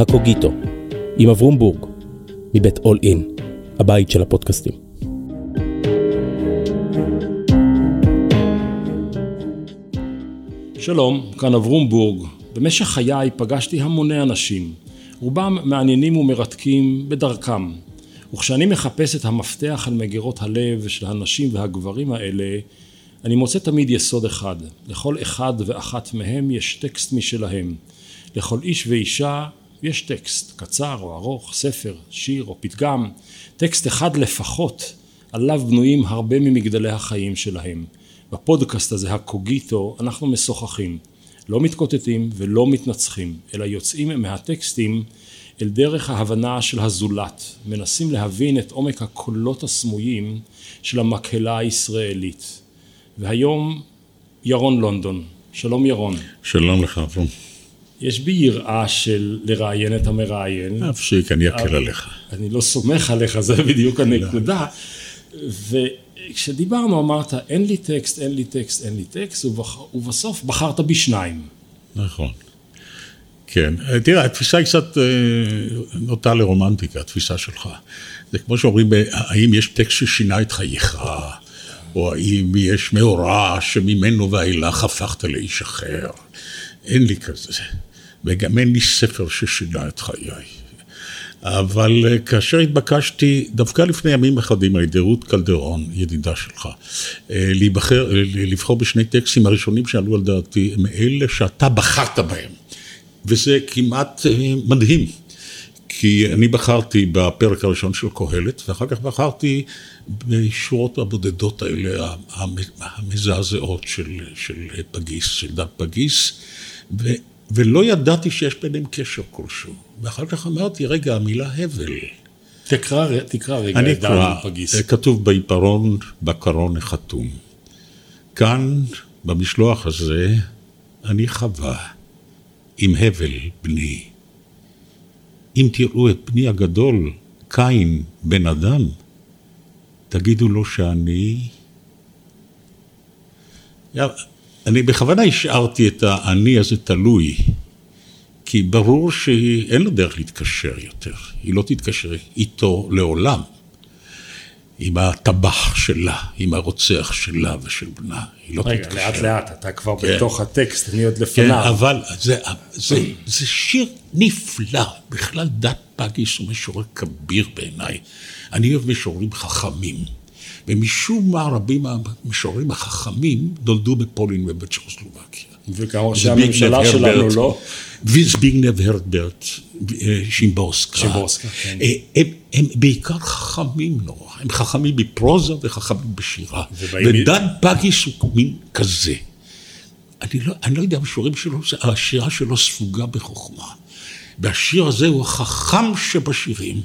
הקוגיטו, עם אברום בורג, מבית אול אין, הבית של הפודקאסטים. שלום, כאן אברום בורג. במשך חיי פגשתי המוני אנשים, רובם מעניינים ומרתקים בדרכם. וכשאני מחפש את המפתח על מגירות הלב של הנשים והגברים האלה, אני מוצא תמיד יסוד אחד. לכל אחד ואחת מהם יש טקסט משלהם. לכל איש ואישה יש טקסט, קצר או ארוך, ספר, שיר או פתגם, טקסט אחד לפחות, עליו בנויים הרבה ממגדלי החיים שלהם. בפודקאסט הזה, הקוגיטו, אנחנו משוחחים, לא מתקוטטים ולא מתנצחים, אלא יוצאים מהטקסטים אל דרך ההבנה של הזולת, מנסים להבין את עומק הקולות הסמויים של המקהלה הישראלית. והיום ירון לונדון. שלום ירון. שלום לך אברום. יש בי יראה של לראיין את המראיין. אפסיק, אני אקל עליך. אני לא סומך עליך, זה בדיוק הנקודה. וכשדיברנו אמרת, אין לי טקסט, אין לי טקסט, אין לי טקסט, ובסוף בחרת בשניים. נכון. כן, תראה, התפיסה היא קצת אה, נוטה לרומנטיקה, התפיסה שלך. זה כמו שאומרים, האם יש טקסט ששינה את חייך, או האם יש מאורע שממנו ואילך הפכת לאיש אחר. אין לי כזה. וגם אין לי ספר ששינה את חיי. אבל אה, כאשר התבקשתי, דווקא לפני ימים אחדים על ידי רות קלדרון, ידידה שלך, אה, להיבחר, לבחור בשני טקסטים הראשונים שעלו על דעתי, הם אלה שאתה בחרת בהם. וזה כמעט אה, מדהים, כי אני בחרתי בפרק הראשון של קהלת, ואחר כך בחרתי בשורות הבודדות האלה, המזעזעות של, של פגיס, של דת פגיס, ו, ולא ידעתי שיש ביניהם קשר כלשהו. ואחר כך אמרתי, רגע, המילה הבל. תקרא, תקרא רגע את דת פגיס. כתוב בעיפרון, בקרון החתום. כאן, במשלוח הזה, אני חווה. עם הבל בני. אם תראו את בני הגדול, קין, בן אדם, תגידו לו שאני... אני בכוונה השארתי את האני הזה תלוי, כי ברור שאין לו דרך להתקשר יותר, היא לא תתקשר איתו לעולם. עם הטבח שלה, עם הרוצח שלה ושל בנה. היא לא רגע, תתקשר. לאט לאט, אתה כבר כן. בתוך הטקסט, אני עוד לפניו. כן, אבל זה, זה, זה שיר נפלא, בכלל דת פגיס הוא משורר כביר בעיניי. אני אוהב משוררים חכמים. ומשום מה רבים מהמשוררים החכמים נולדו בפולין ובצ'כוסלובקיה. וגם ראשי הממשלה שלנו לא. וזביגנב הרדברט, אה, שימבורסקה. שימבורסקה, כן. אה, הם, הם בעיקר חכמים נורא, הם חכמים בפרוזה וחכמים בשירה. ודן פגיס הוא מין כזה. אני לא, אני לא יודע, המשוררים שלו, השירה שלו ספוגה בחוכמה. והשיר הזה הוא החכם שבשירים.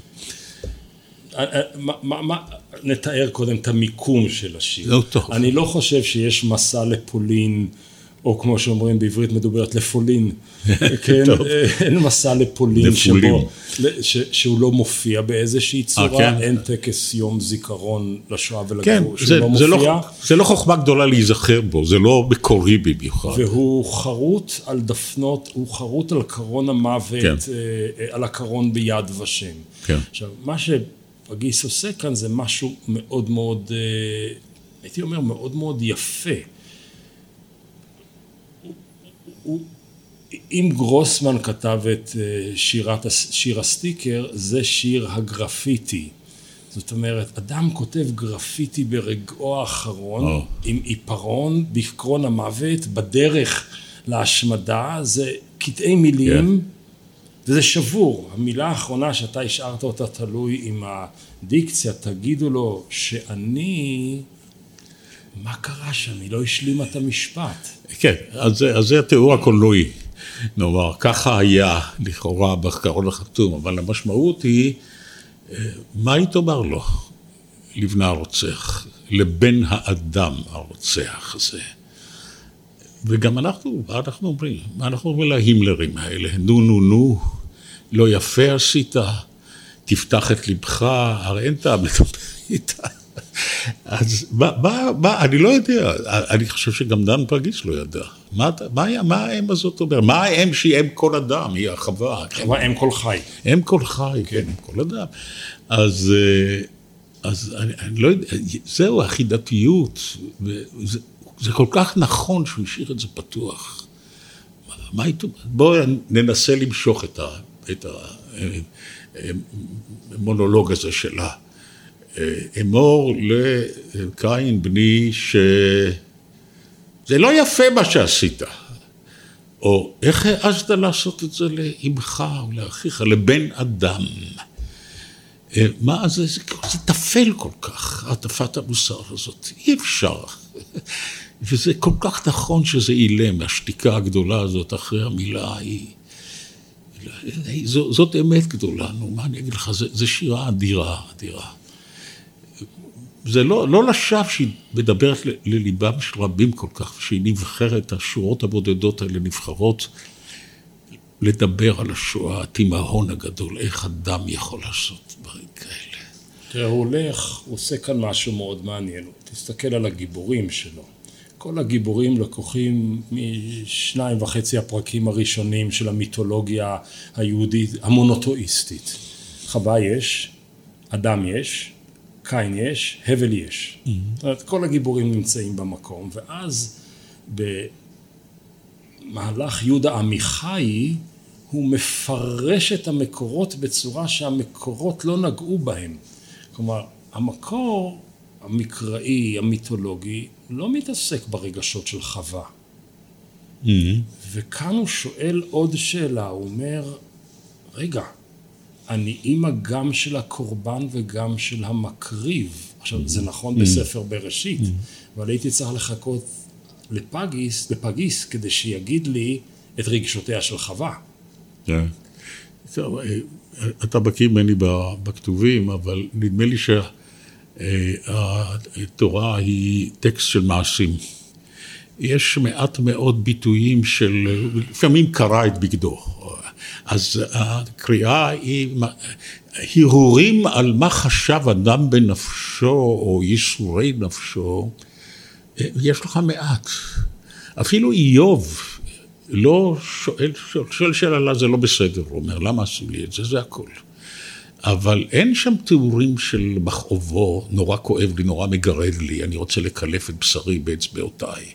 אה, מה, מה, נתאר קודם את המיקום של השיר. לא טוב. אני לא חושב שיש מסע לפולין. או כמו שאומרים בעברית מדוברת לפולין, כן, אין מסע לפולין שבו, ש, שהוא לא מופיע באיזושהי אה, צורה, כן. אין טקס יום זיכרון לשואה ולגבור כן, שהוא זה, לא מופיע. זה לא, זה לא חוכמה גדולה להיזכר בו, זה לא מקורי במיוחד. והוא חרוט על דפנות, הוא חרוט על קרון המוות, כן. אה, על הקרון ביד ושם. כן. עכשיו, מה שפגיס עושה כאן זה משהו מאוד מאוד, אה, הייתי אומר מאוד מאוד יפה. אם גרוסמן כתב את אה, שירת, שיר הסטיקר, זה שיר הגרפיטי. זאת אומרת, אדם כותב גרפיטי ברגעו האחרון, oh. עם עיפרון, בקרון המוות, בדרך להשמדה, זה קטעי מילים, yeah. וזה שבור. המילה האחרונה שאתה השארת אותה תלוי עם הדיקציה, תגידו לו שאני... מה קרה שם? היא לא השלימה את המשפט. כן, אז, אז זה התיאור הקולנועי. נאמר, ככה היה לכאורה בקרון החתום, אבל המשמעות היא, אה, מה היא תאמר לו, לבנה הרוצח, לבן האדם הרוצח הזה. וגם אנחנו, מה אנחנו אומרים? מה אנחנו אומרים להימלרים האלה? נו נו נו, לא יפה עשית, תפתח את לבך, הרי אין טעם לדבר איתה. אז מה, מה, מה, אני לא יודע, אני חושב שגם דן פגיס לא ידע. מה, מה, מה האם הזאת אומרת? מה האם שהיא אם כל אדם, היא החווה? חווה אם כל חי. אם כל חי, כן, אם כל אדם. אז, אה, אז אני, אני לא יודע, זהו, החידתיות, זה, זה כל כך נכון שהוא השאיר את זה פתוח. מה הייתו? בואו ננסה למשוך את, ה, את המונולוג הזה שלה. אמור לקין בני שזה לא יפה מה שעשית. או איך העזת לעשות את זה לאמך או לאחיך, לבן אדם. מה זה, זה, זה טפל כל כך, הטפת המוסר הזאת, אי אפשר. וזה כל כך נכון שזה אילם, השתיקה הגדולה הזאת אחרי המילה היא... זאת אמת גדולה, נו, מה אני אגיד לך, זו שירה אדירה, אדירה. זה לא, לא לשווא שהיא מדברת לליבם של רבים כל כך, שהיא נבחרת, השורות הבודדות האלה נבחרות לדבר על השואה, התימהון הגדול, איך אדם יכול לעשות דברים כאלה. תראה, הוא הולך, הוא עושה כאן משהו מאוד מעניין, תסתכל על הגיבורים שלו. כל הגיבורים לקוחים משניים וחצי הפרקים הראשונים של המיתולוגיה היהודית המונותואיסטית. חווה יש, אדם יש, קין יש, הבל יש. Mm-hmm. זאת אומרת, כל הגיבורים נמצאים במקום, ואז במהלך יהודה עמיחי הוא מפרש את המקורות בצורה שהמקורות לא נגעו בהם. כלומר, המקור המקראי, המיתולוגי, לא מתעסק ברגשות של חווה. Mm-hmm. וכאן הוא שואל עוד שאלה, הוא אומר, רגע, אני אימא גם של הקורבן וגם של המקריב. עכשיו, זה נכון mm. בספר בראשית, mm. אבל הייתי צריך לחכות לפגיס, לפגיס כדי שיגיד לי את רגשותיה של חווה. כן. טוב, אה, אתה בקיא ממני בכתובים, אבל נדמה לי שהתורה היא טקסט של מעשים. יש מעט מאוד ביטויים של, לפעמים קרא את בגדו, אז הקריאה היא הרהורים על מה חשב אדם בנפשו או ייסורי נפשו, יש לך מעט. אפילו איוב לא שואל, שואל שאלה, זה לא בסדר, הוא אומר, למה עשו לי את זה? זה הכל. אבל אין שם תיאורים של מכאובו, נורא כואב לי, נורא מגרד לי, אני רוצה לקלף את בשרי באצבעותיי.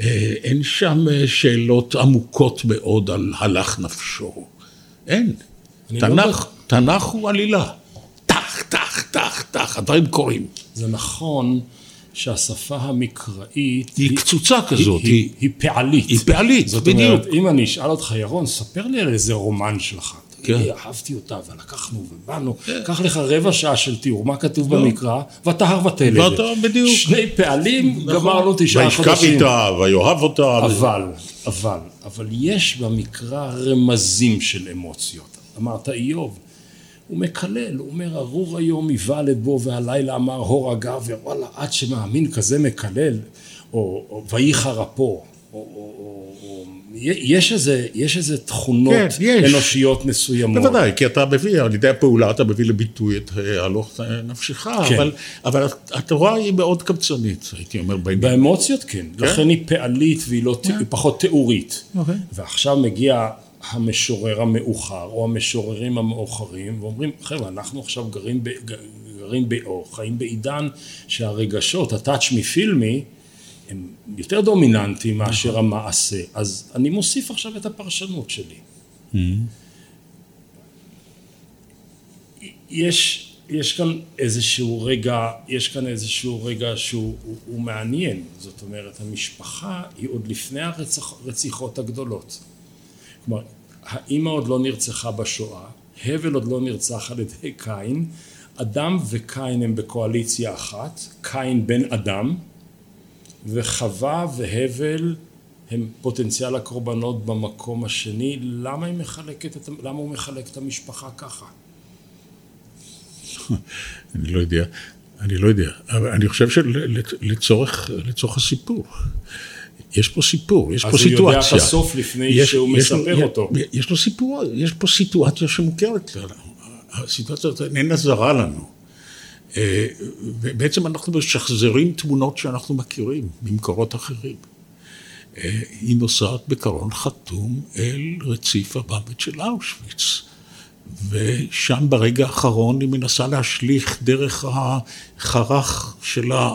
אה, אין שם אה, שאלות עמוקות מאוד על הלך נפשו. אין. תנ"ך, לא... תנ"ך הוא עלילה. טח, טח, טח, טח, הדברים קורים. זה נכון שהשפה המקראית... היא, היא קצוצה כזאת. היא, היא, היא פעלית. היא פעלית, זאת בדיוק. זאת אומרת, אם אני אשאל אותך, ירון, ספר לי על איזה רומן שלך. כן. אני אהבתי אותה, ולקחנו ובאנו, כן. קח לך רבע שעה של תיאור, מה כתוב לא. במקרא, ותהר ותלד. בדיוק. שני פעלים, נכון. גמרנו תשעה חודשים. וישכב איתה, ויאהב אותה. אבל, אבל, אבל יש במקרא רמזים של אמוציות. אמרת איוב, הוא מקלל, הוא אומר ארור היום יבעלת בו והלילה אמר הור הגבר, וואלה עד שמאמין כזה מקלל, או, או וייחר אפו, או, או, או, או יש איזה, יש איזה תכונות כן, יש. אנושיות מסוימות. בוודאי, כי אתה מביא, על ידי הפעולה אתה מביא לביטוי את אה, הלוך נפשך, כן. אבל, אבל התורה היא מאוד קמצנית, הייתי אומר בעניין. באמוציות כן, כן? לכן היא פעלית והיא לא, כן. פחות תיאורית. אוקיי. ועכשיו מגיע המשורר המאוחר, או המשוררים המאוחרים, ואומרים, חבר'ה, אנחנו עכשיו גרים, ב, גרים ב, או חיים בעידן שהרגשות, הטאץ' מפילמי, הם יותר דומיננטיים מאשר נכון. המעשה. אז אני מוסיף עכשיו את הפרשנות שלי. Mm-hmm. יש, יש כאן איזשהו רגע, יש כאן איזשהו רגע שהוא הוא, הוא מעניין. זאת אומרת, המשפחה היא עוד לפני הרציחות הגדולות. כלומר, האימא עוד לא נרצחה בשואה, הבל עוד לא נרצח על ידי קין, אדם וקין הם בקואליציה אחת, קין בן אדם, וחווה והבל הם פוטנציאל הקורבנות במקום השני, למה, מחלקת את, למה הוא מחלק את המשפחה ככה? אני לא יודע, אני לא יודע, אבל אני חושב שלצורך הסיפור. יש פה סיפור, יש פה סיטואציה. אז הוא יודע את הסוף לפני יש, שהוא יש מספר לו, אותו. יש לו סיפור, יש פה סיטואציה שמוכרת לנו. הסיטואציה הזאת איננה זרה לנו. אה, ובעצם אנחנו משחזרים תמונות שאנחנו מכירים ממקורות אחרים. אה, היא נוסעת בקרון חתום אל רציף המוות של אושוויץ. ושם ברגע האחרון היא מנסה להשליך דרך החרך של, ה,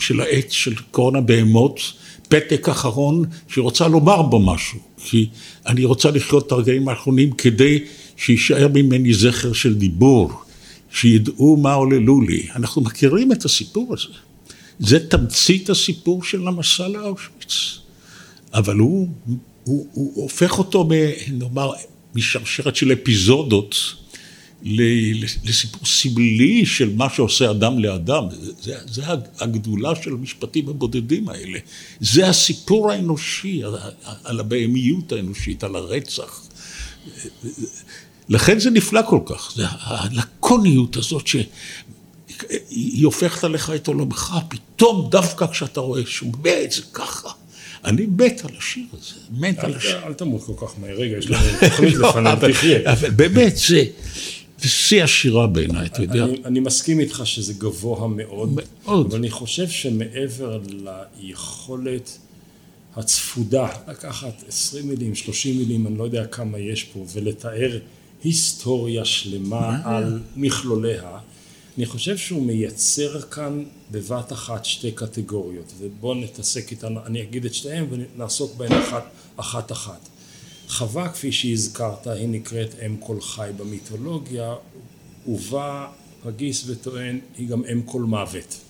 של העץ של קרון הבהמות פתק אחרון שהיא רוצה לומר בו משהו. כי אני רוצה לחיות את הרגעים האחרונים כדי שיישאר ממני זכר של דיבור, שידעו מה עוללו לי. אנחנו מכירים את הסיפור הזה. זה תמצית הסיפור של המסע לאושוויץ. אבל הוא, הוא, הוא הופך אותו, נאמר, משרשרת של אפיזודות לסיפור סמלי של מה שעושה אדם לאדם. זה, זה הגדולה של המשפטים הבודדים האלה. זה הסיפור האנושי, על הבהמיות האנושית, על הרצח. לכן זה נפלא כל כך, זה הלקוניות הזאת שהיא הופכת עליך את עולמך, פתאום דווקא כשאתה רואה שהוא מת, זה ככה. אני מת על השיר הזה, מת על השיר. אל תמות כל כך מהר, רגע, יש לנו תוכנית לא, לפניו, תחיה. אבל באמת, זה... שיא השירה בעיניי, אתה יודע. אני, אני מסכים איתך שזה גבוה מאוד, מאוד, אבל אני חושב שמעבר ליכולת הצפודה, לקחת עשרים מילים, שלושים מילים, אני לא יודע כמה יש פה, ולתאר היסטוריה שלמה על מכלוליה, אני חושב שהוא מייצר כאן בבת אחת שתי קטגוריות, ובואו נתעסק איתן, אני אגיד את שתיהן ונעסוק בהן אחת אחת. אחת. חווה, כפי שהזכרת, היא נקראת אם כל חי במיתולוגיה, ובה פגיס וטוען, היא גם אם כל מוות.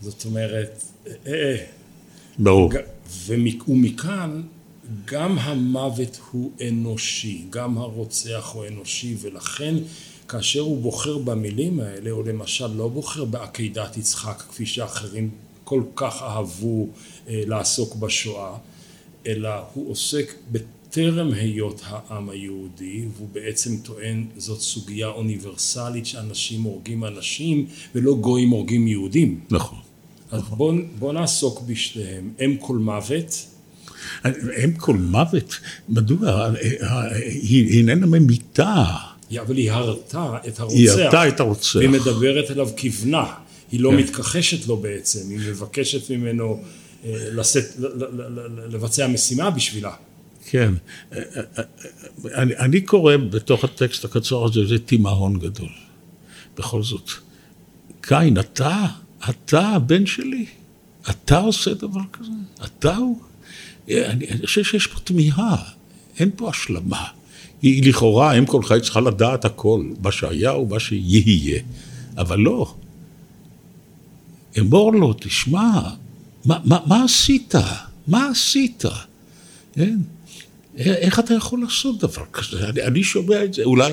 זאת אומרת, אה, אה. ברור. ומכאן גם המוות הוא אנושי, גם הרוצח הוא אנושי, ולכן כאשר הוא בוחר במילים האלה, או למשל לא בוחר בעקידת יצחק, כפי שאחרים כל כך אהבו אה, לעסוק בשואה, אלא הוא עוסק בטרם היות העם היהודי, והוא בעצם טוען זאת סוגיה אוניברסלית שאנשים הורגים אנשים ולא גויים הורגים יהודים. נכון. אז נכון. בואו בוא נעסוק בשתיהם. אם כל מוות. אם כל מוות? מדוע? היא איננה ממיתה. אבל היא הרתה את הרוצח. היא הרתה את הרוצח. והיא מדברת אליו כבנה. היא לא כן. מתכחשת לו בעצם, היא מבקשת ממנו אה, לשאת, לבצע משימה בשבילה. כן. אני, אני קורא בתוך הטקסט הקצר הזה, זה תימהון גדול. בכל זאת. קין, אתה, אתה הבן שלי? אתה עושה דבר כזה? אתה הוא? אני, אני חושב שיש פה תמיהה, אין פה השלמה. היא לכאורה, אם כל חיי צריכה לדעת הכל, מה שהיה ומה שיהיה, אבל לא. אמור לו, תשמע, מה, מה, מה עשית? מה עשית? כן? איך אתה יכול לעשות דבר כזה? אני, אני שומע את זה, אולי,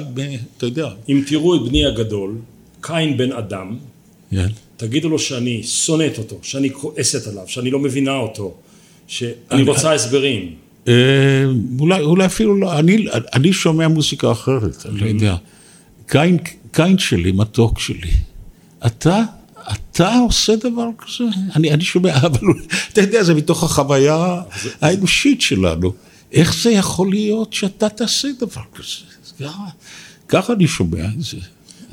אתה יודע. אם תראו את בני הגדול, קין בן אדם, כן. תגידו לו שאני שונאת אותו, שאני כועסת עליו, שאני לא מבינה אותו, שאני רוצה הסברים. אה, אולי, אולי אפילו לא, אני, אני שומע מוזיקה אחרת, אני לא. יודע. קין, קין שלי, מתוק שלי, אתה, אתה עושה דבר כזה? אני, אני שומע, אבל אתה יודע, זה מתוך החוויה האנושית שלנו. איך זה יכול להיות שאתה תעשה דבר כזה? ככה אני שומע את זה.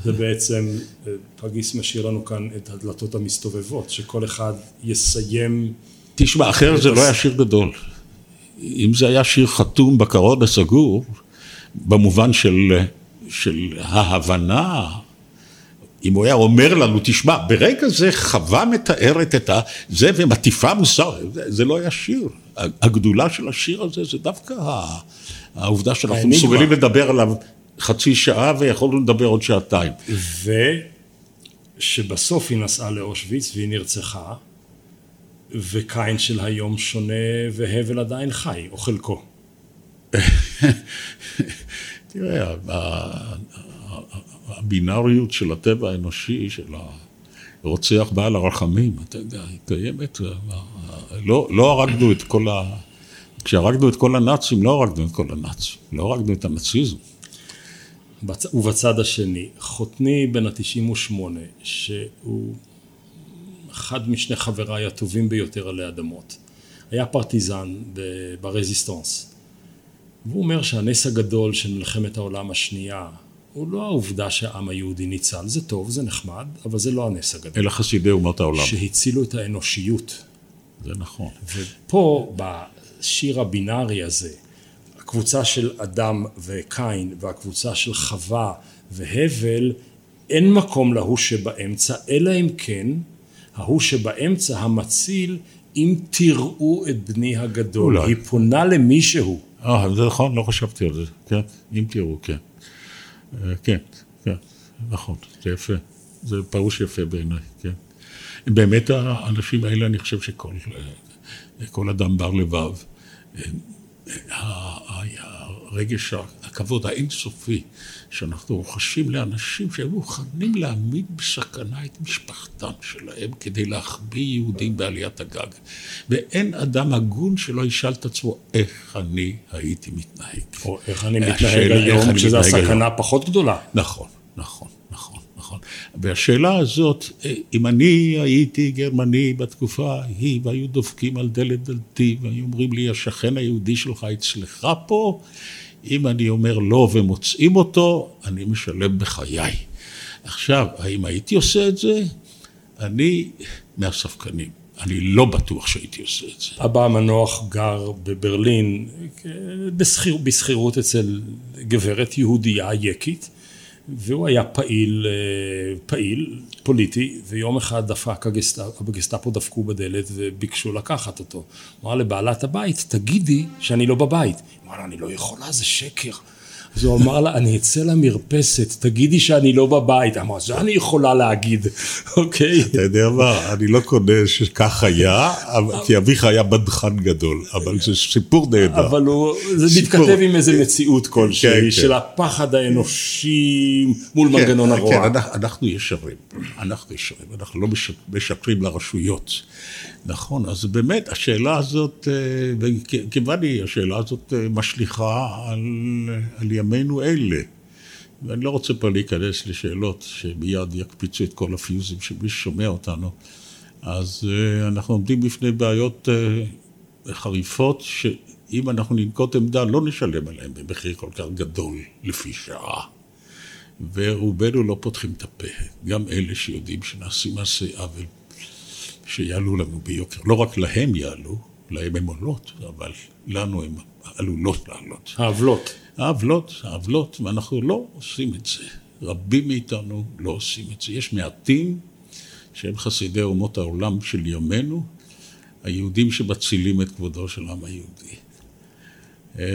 זה בעצם, אה, פגיס משאיר לנו כאן את הדלתות המסתובבות, שכל אחד יסיים... תשמע, אחרת זה לא היה שיר גדול. אם זה היה שיר חתום בקרון הסגור, במובן של, של ההבנה, אם הוא היה אומר לנו, תשמע, ברגע זה חווה מתארת את זה ומטיפה מוסר, זה, זה לא היה שיר. הגדולה של השיר הזה זה דווקא העובדה שאנחנו מסוגלים לדבר עליו חצי שעה ויכולנו לדבר עוד שעתיים. ושבסוף היא נסעה לאושוויץ והיא נרצחה, וקין של היום שונה והבל עדיין חי, או חלקו. תראה, הבינאריות של הטבע האנושי, של הרוצח בעל הרחמים, אתה יודע, היא קיימת. לא, לא הרגנו את כל ה... כשהרגנו את כל הנאצים, לא הרגנו את כל הנאצים, לא הרגנו את הנאציזם. בצ... ובצד השני, חותני בן ה-98, שהוא אחד משני חבריי הטובים ביותר עלי אדמות, היה פרטיזן ברזיסטנס. והוא אומר שהנס הגדול של מלחמת העולם השנייה הוא לא העובדה שהעם היהודי ניצל, זה טוב, זה נחמד, אבל זה לא הנס הגדול. אלא חסידי אומות העולם. שהצילו את האנושיות. זה נכון. ופה, בשיר הבינארי הזה, הקבוצה של אדם וקין והקבוצה של חווה והבל, אין מקום להוא שבאמצע, אלא אם כן, ההוא שבאמצע, המציל, אם תראו את בני הגדול. אולי. היא פונה למישהו. אה, זה נכון, לא חשבתי על זה, כן, אם תראו, כן. אה, כן, כן, נכון, זה יפה. זה פירוש יפה בעיניי, כן. באמת האנשים האלה, אני חושב שכל אה, כל אדם בר לבב, אה, הרגש, הכבוד האינסופי שאנחנו רוכשים לאנשים שהיו מוכנים להעמיד בסכנה את משפחתם שלהם כדי להחביא יהודים בעליית הגג. ואין אדם הגון שלא ישאל את עצמו איך אני הייתי מתנהג. או איך אני מתנהג השאלה, איך היום, כשזו מתנהג הסכנה פחות גדולה. נכון, נכון, נכון. והשאלה הזאת, אה, אם אני הייתי גרמני בתקופה ההיא, והיו דופקים על דלת דלתי, והיו אומרים לי, השכן היהודי שלך אצלך פה, אם אני אומר לא ומוצאים אותו, אני משלם בחיי. עכשיו, האם הייתי עושה את זה? אני מהספקנים. אני לא בטוח שהייתי עושה את זה. אבא המנוח גר בברלין בשכיר, בשכירות אצל גברת יהודייה יקית והוא היה פעיל, אה, פעיל פוליטי ויום אחד דפק הגסטאפו, הגסטאפו דפקו בדלת וביקשו לקחת אותו. אמר לבעלת הבית, תגידי שאני לא בבית. אמרה לה, אני לא יכולה, זה שקר. אז הוא אמר לה, אני אצא למרפסת, תגידי שאני לא בבית. אמרה, זה אני יכולה להגיד, אוקיי? אתה יודע מה, אני לא קונה שכך היה, כי אביך היה בדחן גדול, אבל זה סיפור נהדר. אבל זה. מתכתב עם איזה מציאות כן, כלשהי, כן. של הפחד האנושי מול כן, מנגנון הרוע. כן, אנחנו- ישרים, אנחנו ישרים, אנחנו לא מש- משקרים לרשויות. נכון, אז באמת השאלה הזאת, אה, וכיוון היא, השאלה הזאת אה, משליכה על, על ימינו אלה. ואני לא רוצה פה להיכנס לשאלות שמיד יקפיצו את כל הפיוזים של מי ששומע אותנו. אז אה, אנחנו עומדים בפני בעיות חריפות, שאם אנחנו ננקוט עמדה, לא נשלם עליהן במחיר כל כך גדול לפי שעה. ורובנו לא פותחים את הפה, גם אלה שיודעים שנעשים מעשי עוול, שיעלו לנו ביוקר. לא רק להם יעלו, להם הן עולות, אבל לנו הן עלולות לעלות. העוולות. העוולות, העוולות, ואנחנו לא עושים את זה. רבים מאיתנו לא עושים את זה. יש מעטים שהם חסידי אומות העולם של ימינו, היהודים שמצילים את כבודו של העם היהודי. אה,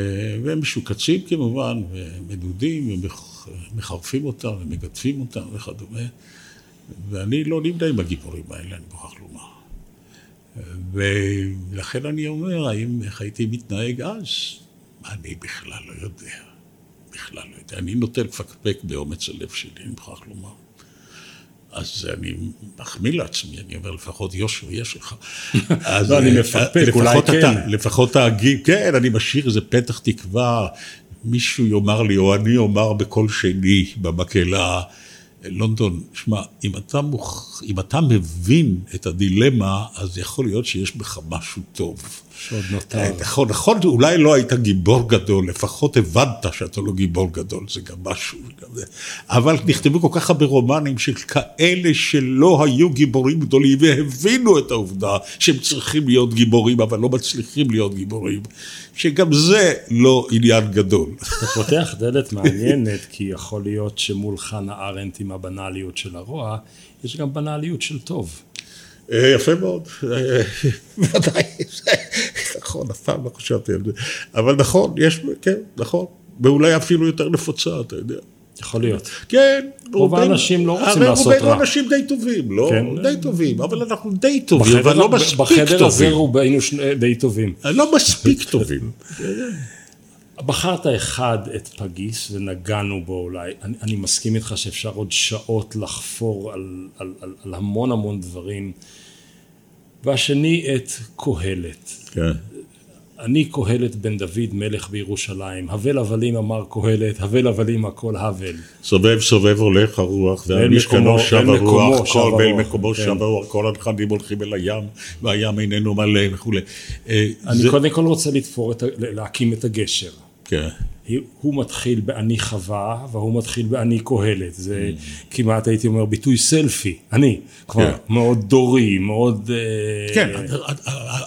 והם משוקצים כמובן, ומדודים, ומחרפים אותם, ומגדפים אותם וכדומה. ואני לא נמנה עם הגיבורים האלה, אני מוכרח לומר. ולכן אני אומר, האם, איך הייתי מתנהג אז? אני בכלל לא יודע. בכלל לא יודע. אני נוטה לפקפק באומץ הלב שלי, אני מוכרח לומר. אז אני מחמיא לעצמי, אני אומר, לפחות יושר יש לך. אז לא, אני אה, מפקפק, אולי אתה, כן. לפחות תאגיד, כן, אני משאיר איזה פתח תקווה, מישהו יאמר לי, או אני אומר בקול שני במקהלה, לונדון, שמע, אם מוכ... אם אתה מבין את הדילמה, אז יכול להיות שיש בך משהו טוב. שעוד נותר. נכון, נכון, אולי לא היית גיבור גדול, לפחות הבנת שאתה לא גיבור גדול, זה גם משהו. גם זה. אבל נכתבו כל כך הרבה רומנים של כאלה שלא היו גיבורים גדולים והבינו את העובדה שהם צריכים להיות גיבורים, אבל לא מצליחים להיות גיבורים, שגם זה לא עניין גדול. אתה פותח דלת מעניינת, כי יכול להיות שמול חנה ארנדט עם הבנאליות של הרוע, יש גם בנאליות של טוב. אה, יפה מאוד, אה, ודאי, נכון, אף פעם לא חשבתי על זה, אבל נכון, יש, כן, נכון, ואולי אפילו יותר נפוצה, אתה יודע. יכול להיות. כן, רוב רובנו- האנשים לא רוצים הרי לעשות רובנו רע. אנשים די טובים, לא? כן. די טובים, אבל אנחנו די טובים, אבל בחדר, לא מספיק בחדר הזה טובים. רובנו די טובים. לא מספיק טובים. בחרת אחד את פגיס ונגענו בו אולי, אני, אני מסכים איתך שאפשר עוד שעות לחפור על, על, על, על המון המון דברים, והשני את קהלת. כן. אני קהלת בן דוד מלך בירושלים, הבל הבלים אמר קהלת, הבל הבלים הכל הבל. סובב סובב הולך הרוח, ועל משכנו מקומו- שב הרוח, כל ואל מקומו כן. שב הרוח, כל הנכדים הולכים אל הים, והים איננו מלא וכולי. אה, אני קודם כל רוצה לתפור, להקים את הגשר. כן. הוא מתחיל באני חווה, והוא מתחיל באני קהלת. זה כמעט הייתי אומר ביטוי סלפי, אני, כבר כן. מאוד דורי, מאוד... אה, כן,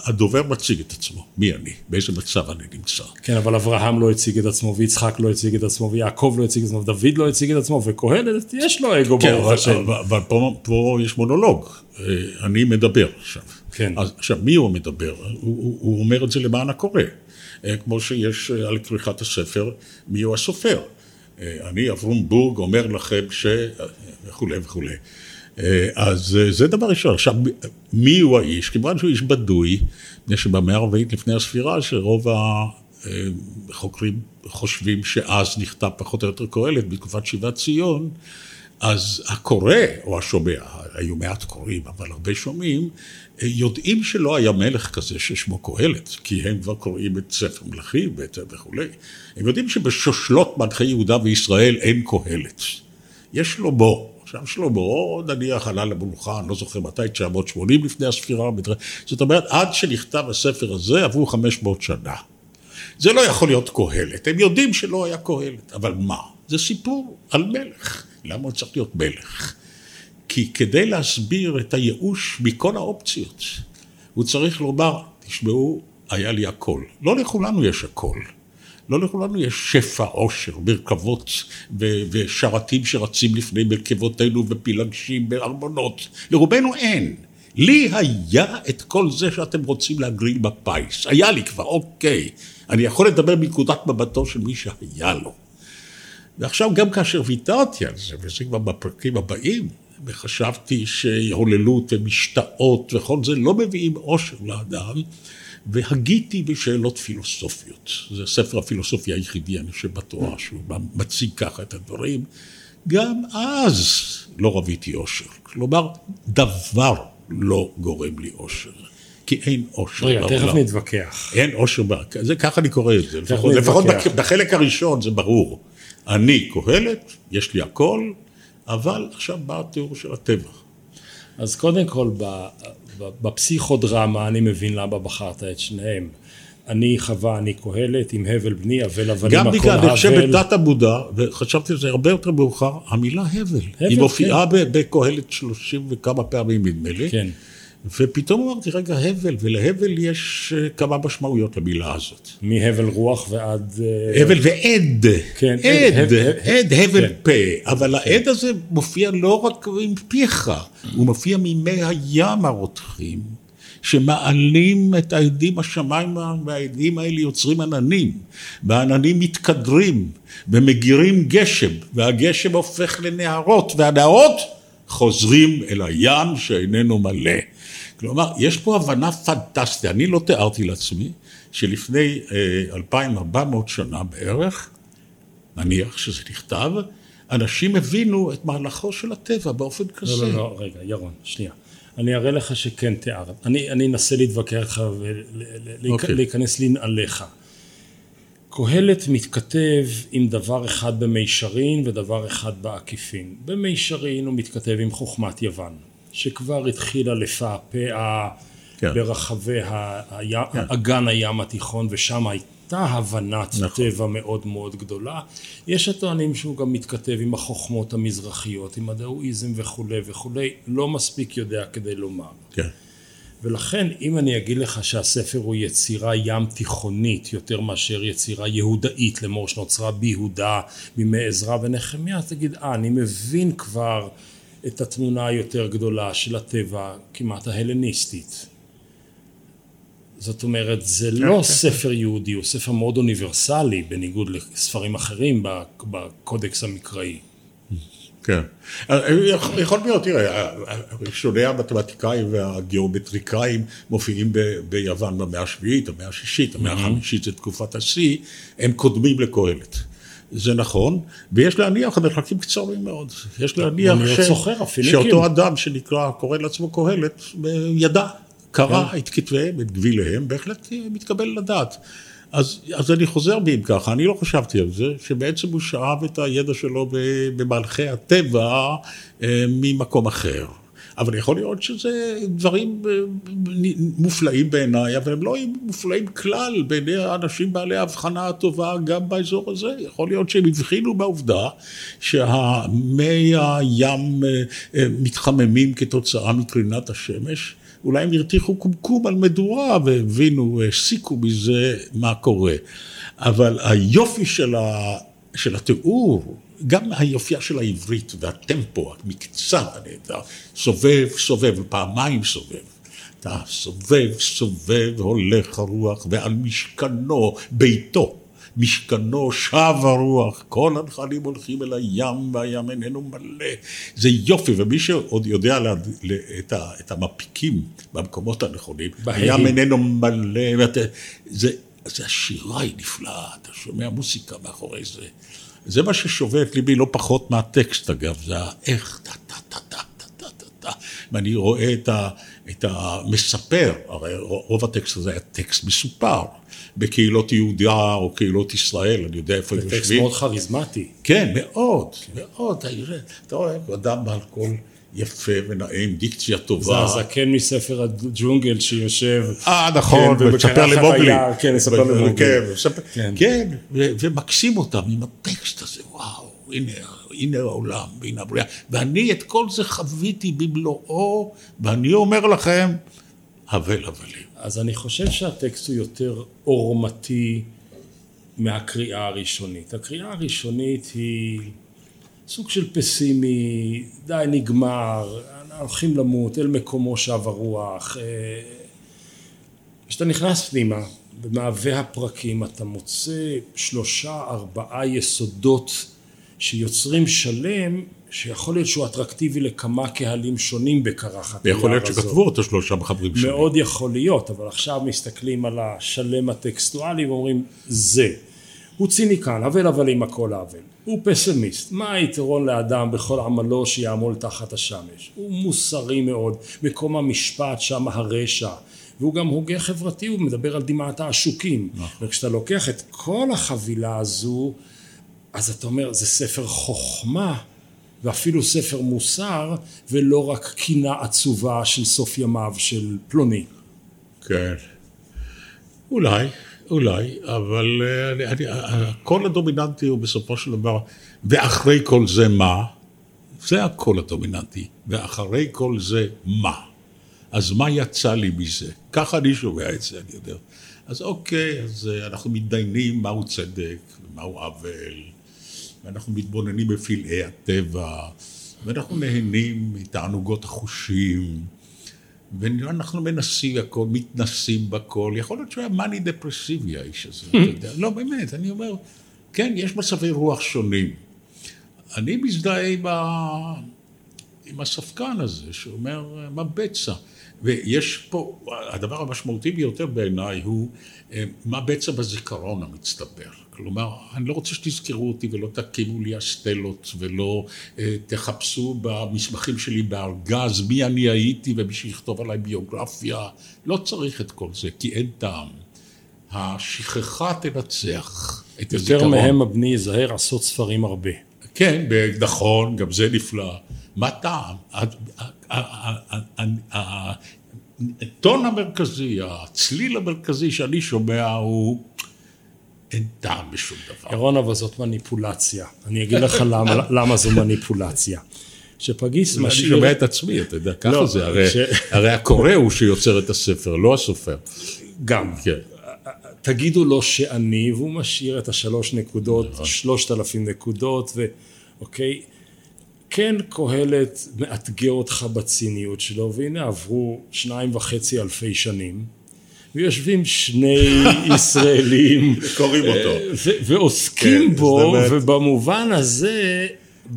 הדובר מציג את עצמו, מי אני, באיזה מצב אני נמצא. כן, אבל אברהם לא הציג את עצמו, ויצחק לא הציג את עצמו, ויעקב לא הציג את עצמו, ודוד לא הציג את עצמו, וקהלת, יש לו אגו כן, ברוך השם. אבל, פה, יש מונולוג, אה, אני מדבר עכשיו. כן. עכשיו, מי הוא הוא, הוא אומר את זה למען הקורא. אה, כמו שיש אה, על כריכת הספר, מי הוא הסופר. אה, אני, אברום בורג, אומר לכם ש... וכולי וכולי. אז זה דבר ראשון. עכשיו, מי הוא האיש? כיוון שהוא איש בדוי, מפני שבמאה הרביעית לפני הספירה, שרוב החוקרים חושבים שאז נכתב פחות או יותר קהלת בתקופת שיבת ציון, אז הקורא או השומע, היו מעט קוראים, אבל הרבה שומעים, יודעים שלא היה מלך כזה ששמו קהלת, כי הם כבר קוראים את ספר מלכים וכולי. הם יודעים שבשושלות מלכי יהודה וישראל אין קהלת. יש שלמה. עכשיו שלמה, נניח עלה אני לא זוכר מתי, 980 לפני הספירה, זאת אומרת, עד שנכתב הספר הזה עברו 500 שנה. זה לא יכול להיות קהלת, הם יודעים שלא היה קהלת, אבל מה? זה סיפור על מלך. למה הוא צריך להיות מלך? כי כדי להסביר את הייאוש מכל האופציות, הוא צריך לומר, תשמעו, היה לי הכל. לא לכולנו יש הכל. לא לכולנו יש שפע, עושר, מרכבות ו- ושרתים שרצים לפני מרכבותינו ופילגשים בארמונות. לרובנו אין. לי היה את כל זה שאתם רוצים להגריל בפיס. היה לי כבר, אוקיי. אני יכול לדבר מנקודת מבטו של מי שהיה לו. ועכשיו גם כאשר ויתרתי על זה, וזה כבר בפרקים הבאים, וחשבתי שהוללות ומשתאות וכל זה לא מביאים אושר לאדם, והגיתי בשאלות פילוסופיות. זה ספר הפילוסופיה היחידי, אני חושב, בתורה, שהוא מציג ככה את הדברים. גם אז לא רביתי אושר. כלומר, דבר לא גורם לי אושר. כי אין אושר רגע, תכף בעולם. נתווכח. אין אושר, ב- זה ככה אני קורא את זה, לפחות. לפחות בחלק הראשון זה ברור. אני קהלת, יש לי הכל, אבל עכשיו בא התיאור של הטבע. אז קודם כל, בפסיכודרמה אני מבין למה בחרת את שניהם. אני חווה, אני קהלת, עם הבל בני, אבל אבנים גם הכל בגלל, אני חושב הבל. בתת המודע, וחשבתי על זה הרבה יותר מאוחר, המילה הבל. הבל, היא מופיעה ב- בקהלת שלושים וכמה פעמים נדמה לי. כן. ופתאום אמרתי, רגע, הבל, ולהבל יש אה, כמה משמעויות למילה הזאת. מהבל רוח ועד... אה, הבל ועד, כן, עד, עד, הב- עד, הבל כן. פה, אבל העד הזה מופיע לא רק עם פיך, הוא מופיע ממי הים הרותחים, שמעלים את העדים השמיימה, והעדים האלה יוצרים עננים, והעננים מתקדרים ומגירים גשם, והגשם הופך לנהרות, והנהרות חוזרים אל הים שאיננו מלא. כלומר, יש פה הבנה פנטסטית, אני לא תיארתי לעצמי שלפני אה, 2,400 שנה בערך, נניח שזה נכתב, אנשים הבינו את מהלכו של הטבע באופן כזה. לא, לא, לא, רגע, ירון, שנייה. אני אראה לך שכן תיארת. אני אני אנסה להתווכח איתך אוקיי. ולהיכנס לנעליך. קהלת מתכתב עם דבר אחד במישרין ודבר אחד בעקיפין. במישרין הוא מתכתב עם חוכמת יוון, שכבר התחילה לפעפע כן. ברחבי ה- הים- אגן הים התיכון, ושם הייתה הבנת נכון. טבע מאוד מאוד גדולה. יש הטוענים שהוא גם מתכתב עם החוכמות המזרחיות, עם הדאואיזם וכולי וכולי, לא מספיק יודע כדי לומר. כן. ולכן אם אני אגיד לך שהספר הוא יצירה ים תיכונית יותר מאשר יצירה יהודאית לאמור שנוצרה ביהודה בימי עזרא ונחמיה, אז תגיד, אה, אני מבין כבר את התמונה היותר גדולה של הטבע כמעט ההלניסטית. זאת אומרת, זה לא ספר יהודי, הוא ספר מאוד אוניברסלי, בניגוד לספרים אחרים בקודקס המקראי. כן. יכול יכול להיות, תראה, ראשוני המתמטיקאים והגיאומטריקאים מופיעים ב- ביוון במאה השביעית, המאה השישית, המאה החמישית זה תקופת השיא, הם קודמים לקהלת. זה נכון, ויש להניח, המרחקים קצרים מאוד. יש להניח אוניות סוחר. שאותו אדם שנקרא, קורא לעצמו קהלת, ידע, קרא כן. את כתביהם, את גביליהם, בהחלט מתקבל לדעת. אז, אז אני חוזר בי אם ככה, אני לא חשבתי על זה, שבעצם הוא שאב את הידע שלו במהלכי הטבע אה, ממקום אחר. אבל יכול להיות שזה דברים אה, מופלאים בעיניי, אבל הם לא מופלאים כלל בעיני האנשים בעלי ההבחנה הטובה גם באזור הזה. יכול להיות שהם הבחינו בעובדה שהמי הים מתחממים כתוצאה מקרינת השמש. אולי הם הרתיחו קומקום על מדורה והבינו, הסיקו מזה מה קורה. אבל היופי של, ה, של התיאור, גם היופייה של העברית והטמפו, המקצר הנהדר, סובב, סובב, פעמיים סובב. אתה סובב, סובב, הולך הרוח, ועל משכנו, ביתו, משכנו שב הרוח, כל הנחלים הולכים אל הים והים איננו מלא. זה יופי, ומי שעוד יודע לה, לה, את, ה, את המפיקים במקומות הנכונים, הים איננו מלא, ואת, זה, זה השירה היא נפלאה, אתה שומע מוסיקה מאחורי זה. זה מה ששובה את ליבי לא פחות מהטקסט אגב, זה האיך, טה טה טה טה טה טה טה ואני רואה את, ה, את המספר, הרי רוב הטקסט הזה היה טקסט מסופר. בקהילות יהודיה או קהילות ישראל, אני יודע איפה הם יושבים. זה טקסט מאוד כריזמטי. כן, מאוד, מאוד. אתה רואה, אדם בעל קול יפה ונעים, דיקציה טובה. זה הזקן מספר הג'ונגל שיושב. אה, נכון, כן, ומספר למוגלי. כן, מספר למוגלי. כן, כן ומקסים אותם עם הטקסט הזה, וואו, הנה. הנה העולם, והנה הבריאה, ואני את כל זה חוויתי במלואו, ואני אומר לכם, הבל הבלים. אז אני חושב שהטקסט הוא יותר עורמתי מהקריאה הראשונית. הקריאה הראשונית היא סוג של פסימי, די נגמר, הולכים למות, אל מקומו שב הרוח. אה, כשאתה נכנס פנימה, במעווה הפרקים אתה מוצא שלושה, ארבעה יסודות שיוצרים שלם שיכול להיות שהוא אטרקטיבי לכמה קהלים שונים בקרחת ויכול להיות שכתבו אותו שלושה מחברים שונים. מאוד יכול להיות, אבל עכשיו מסתכלים על השלם הטקסטואלי ואומרים זה. הוא ציניקן, אבל אבל עם הכל אבל. הוא פסימיסט. מה היתרון לאדם בכל עמלו שיעמול תחת השמש? הוא מוסרי מאוד. מקום המשפט שם הרשע. והוא גם הוגה חברתי, הוא מדבר על דמעת העשוקים. נכון. וכשאתה לוקח את כל החבילה הזו, אז אתה אומר, זה ספר חוכמה. ואפילו ספר מוסר, ולא רק קינה עצובה של סוף ימיו של פלוני. כן. אולי, אולי, אבל אה, אני, אני, הקול הדומיננטי הוא בסופו של דבר, ואחרי כל זה מה? זה הקול הדומיננטי, ואחרי כל זה מה? אז מה יצא לי מזה? ככה אני שומע את זה, אני יודע. אז אוקיי, אז אה, אנחנו מתדיינים מהו צדק ומהו עוול. ואנחנו מתבוננים בפלאי הטבע, ואנחנו נהנים מתענוגות החושים, ואנחנו מנסים הכל, מתנסים בכל. יכול להיות שהוא היה מאני דפרסיבי האיש הזה, אתה יודע. לא, באמת, אני אומר, כן, יש מצבי רוח שונים. אני מזדהה עם, ה... עם הספקן הזה, שאומר, מה בצע? ויש פה, הדבר המשמעותי ביותר בעיניי הוא אה, מה בצע בזיכרון המצטבר. כלומר, אני לא רוצה שתזכרו אותי ולא תקימו לי אסטלות ולא אה, תחפשו במסמכים שלי בארגז מי אני הייתי ומי שיכתוב עליי ביוגרפיה. לא צריך את כל זה, כי אין טעם. השכחה תנצח את הזיכרון. יותר מהם הבני ייזהר עשות ספרים הרבה. כן, נכון, גם זה נפלא. מה טעם? הטון המרכזי, הצליל המרכזי שאני שומע הוא אין טעם בשום דבר. ירון, אבל זאת מניפולציה. אני אגיד לך למה, למה זו מניפולציה. שפגיס משאיר... אני שומע את עצמי, אתה יודע, ככה לא, זה, הרי, ש... הרי הקורא הוא שיוצר את הספר, לא הסופר. גם. כן. תגידו לו שאני, והוא משאיר את השלוש נקודות, נכון. שלושת אלפים נקודות, ואוקיי, כן קהלת מאתגר אותך בציניות שלו, והנה עברו שניים וחצי אלפי שנים. ויושבים שני ישראלים. קוראים אותו. ועוסקים כן, בו, ובמובן הזה...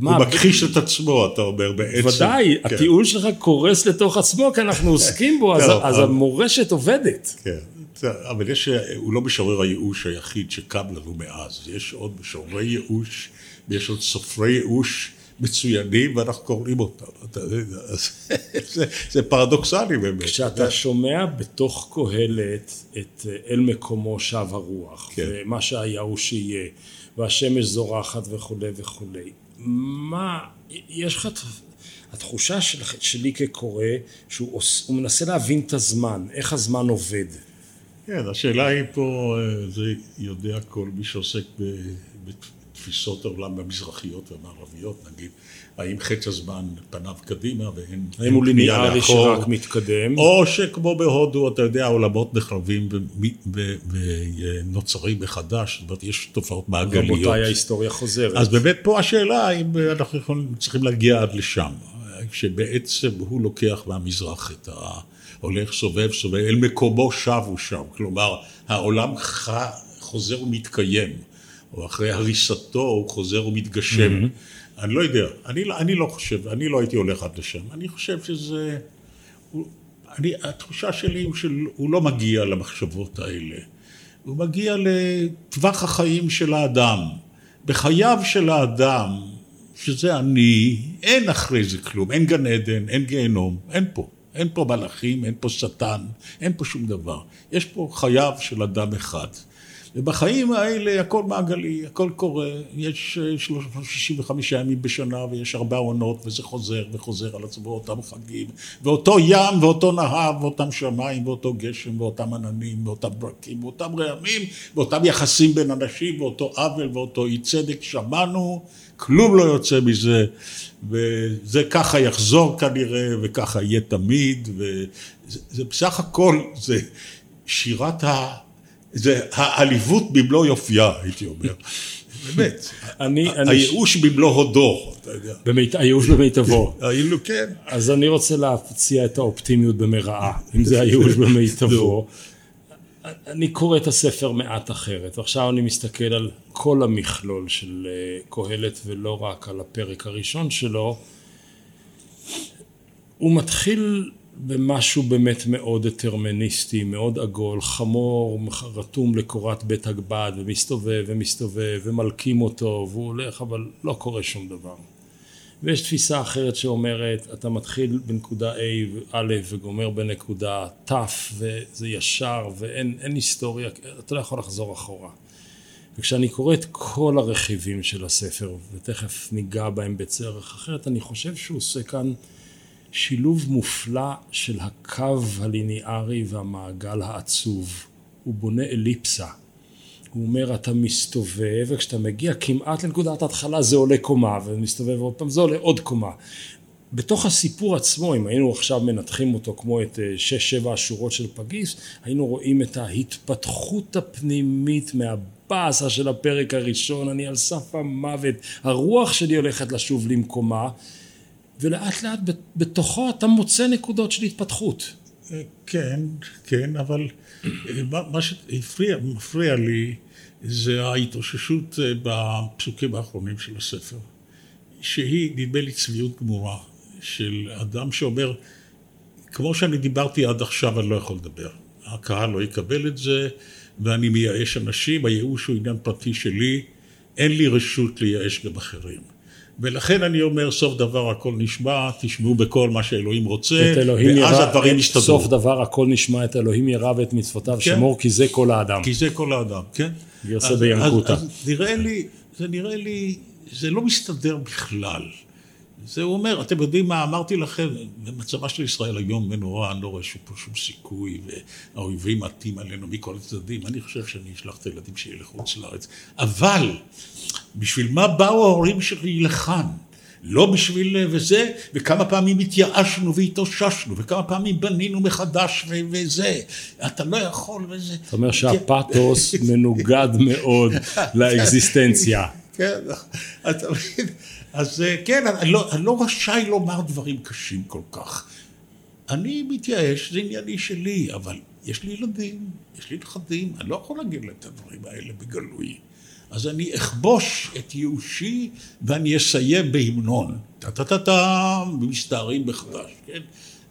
הוא מכחיש את עצמו, אתה אומר, בעצם. ודאי, כן. הטיעון שלך קורס לתוך עצמו, כי אנחנו עוסקים בו, אז, אז המורשת עובדת. כן, אבל יש, הוא לא משורר הייאוש היחיד שקם לנו מאז, יש עוד משוררי ייאוש, ויש עוד סופרי ייאוש. מצוינים ואנחנו קוראים אותם. זה, זה פרדוקסלי באמת. כשאתה שומע בתוך קהלת את אל מקומו שב הרוח, כן. ומה שהיה הוא שיהיה, והשמש זורחת וכולי וכולי, מה, יש לך... התחושה של, שלי כקורא, שהוא עוש, מנסה להבין את הזמן, איך הזמן עובד. כן, השאלה היא פה, אה, זה יודע כל מי שעוסק בתפיסות העולם המזרחיות והמערביות, נגיד, האם חץ הזמן פניו קדימה ואין... האם הוא ליניארי שרק מתקדם? או שכמו בהודו, אתה יודע, העולמות נחרבים ונוצרים מחדש, זאת אומרת, יש תופעות מעגליות. רבותיי, ההיסטוריה חוזרת. אז באמת פה השאלה, האם אנחנו צריכים להגיע עד לשם, שבעצם הוא לוקח מהמזרח את ה... הולך, סובב, סובב, אל מקומו שב הוא שם. כלומר, העולם חוזר ומתקיים, או אחרי הריסתו הוא חוזר ומתגשם. Mm-hmm. אני לא יודע, אני, לא, אני לא חושב, אני לא הייתי הולך עד לשם. אני חושב שזה... הוא, אני, התחושה שלי הוא שהוא לא מגיע למחשבות האלה. הוא מגיע לטווח החיים של האדם. בחייו של האדם, שזה אני, אין אחרי זה כלום, אין גן עדן, אין גיהנום, אין פה. אין פה מלאכים, אין פה שטן, אין פה שום דבר. יש פה חייו של אדם אחד. ובחיים האלה הכל מעגלי, הכל קורה, יש 365 אה, ימים בשנה ויש ארבע עונות וזה חוזר וחוזר על עצמו אותם חגים ואותו ים ואותו נהר ואותם שמיים ואותו גשם ואותם עננים ואותם ברקים ואותם רעמים ואותם יחסים בין אנשים ואותו עוול ואותו אי צדק שמענו, כלום לא יוצא מזה וזה ככה יחזור כנראה וככה יהיה תמיד וזה בסך הכל זה שירת ה... זה העליבות במלוא יופייה, הייתי אומר. באמת. אני, הייאוש במלוא הודו, אתה יודע. במית, הייאוש במיטבו. היינו, כן. אז אני רוצה להציע את האופטימיות במרעה, אם זה הייאוש במיטבו. אני קורא את הספר מעט אחרת, ועכשיו אני מסתכל על כל המכלול של אה, קהלת ולא רק על הפרק הראשון שלו. הוא מתחיל במשהו באמת מאוד דטרמיניסטי, מאוד עגול, חמור רתום לקורת בית הגבד ומסתובב ומסתובב ומלקים אותו והוא הולך אבל לא קורה שום דבר. ויש תפיסה אחרת שאומרת אתה מתחיל בנקודה A א' וגומר בנקודה ת' וזה ישר ואין היסטוריה, אתה לא יכול לחזור אחורה. וכשאני קורא את כל הרכיבים של הספר ותכף ניגע בהם בצורך אחרת אני חושב שהוא עושה כאן שילוב מופלא של הקו הליניארי והמעגל העצוב. הוא בונה אליפסה. הוא אומר אתה מסתובב וכשאתה מגיע כמעט לנקודת ההתחלה זה עולה קומה ומסתובב עוד פעם זה עולה עוד קומה. בתוך הסיפור עצמו אם היינו עכשיו מנתחים אותו כמו את אה, שש שבע השורות של פגיס היינו רואים את ההתפתחות הפנימית מהבאסה של הפרק הראשון אני על סף המוות הרוח שלי הולכת לשוב למקומה ולאט לאט בתוכו אתה מוצא נקודות של התפתחות. כן, כן, אבל מה שהפריע, מפריע לי זה ההתאוששות אה, בפסוקים האחרונים של הספר, שהיא נדמה לי צביעות גמורה של אדם שאומר, כמו שאני דיברתי עד עכשיו אני לא יכול לדבר, הקהל לא יקבל את זה ואני מייאש אנשים, הייאוש הוא עניין פרטי שלי, אין לי רשות לייאש גם אחרים. ולכן אני אומר, סוף דבר הכל נשמע, תשמעו בכל מה שאלוהים רוצה, ואז הדברים יסתדרו. סוף דבר הכל נשמע, את אלוהים ירא ואת מצוותיו כן. שמור, כי זה כל האדם. כי זה כל האדם, כן. גרסה בינקותא. אז, אז נראה לי, זה נראה לי, זה לא מסתדר בכלל. זה הוא אומר, אתם יודעים מה אמרתי לכם, במצבה של ישראל היום מנורא, אני לא רואה פה שום סיכוי, והאויבים מטים עלינו מכל הצדדים, אני חושב שאני אשלח את הילדים שלי לחוץ לארץ. אבל, בשביל מה באו ההורים שלי לכאן? לא בשביל וזה, וכמה פעמים התייאשנו והתאוששנו, וכמה פעמים בנינו מחדש ו- וזה, אתה לא יכול וזה. זאת אומרת שהפתוס מנוגד מאוד לאקזיסטנציה. כן, אתה מבין? אז אה, כן, אני לא, אני לא רשאי לומר דברים קשים כל כך. אני מתייאש, זה ענייני שלי, אבל יש לי ילדים, יש לי נכדים, אני לא יכול להגיד להם את הדברים האלה בגלוי. אז אני אכבוש את ייאושי ואני אסיים בהמנון. טה-טה-טה-טה, מסתערים מחדש, כן?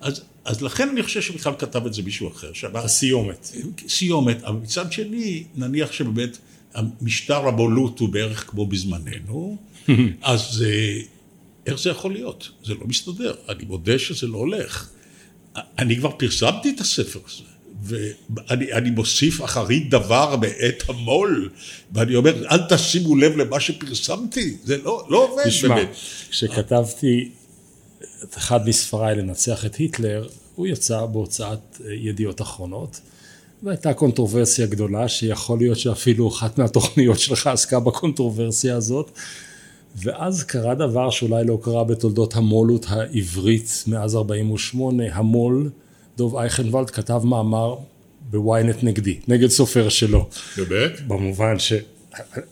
אז, אז לכן אני חושב שבכלל כתב את זה מישהו אחר. הסיומת. סיומת, אבל מצד שני, נניח שבאמת המשטר הבולות הוא בערך כמו בזמננו, אז איך זה יכול להיות? זה לא מסתדר. אני מודה שזה לא הולך. אני כבר פרסמתי את הספר הזה. ואני מוסיף אחרית דבר בעת המו"ל, ואני אומר, אל תשימו לב למה שפרסמתי, זה לא, לא עובד תשמע, באמת. כשכתבתי, את אחד מספריי לנצח את היטלר, הוא יצא בהוצאת ידיעות אחרונות, והייתה קונטרוברסיה גדולה, שיכול להיות שאפילו אחת מהתוכניות שלך עסקה בקונטרוברסיה הזאת, ואז קרה דבר שאולי לא קרה בתולדות המו"לוּת העברית מאז 48, המו"ל, דוב אייכנוולד כתב מאמר בוויינט נגדי, נגד סופר שלו. באמת? במובן ש...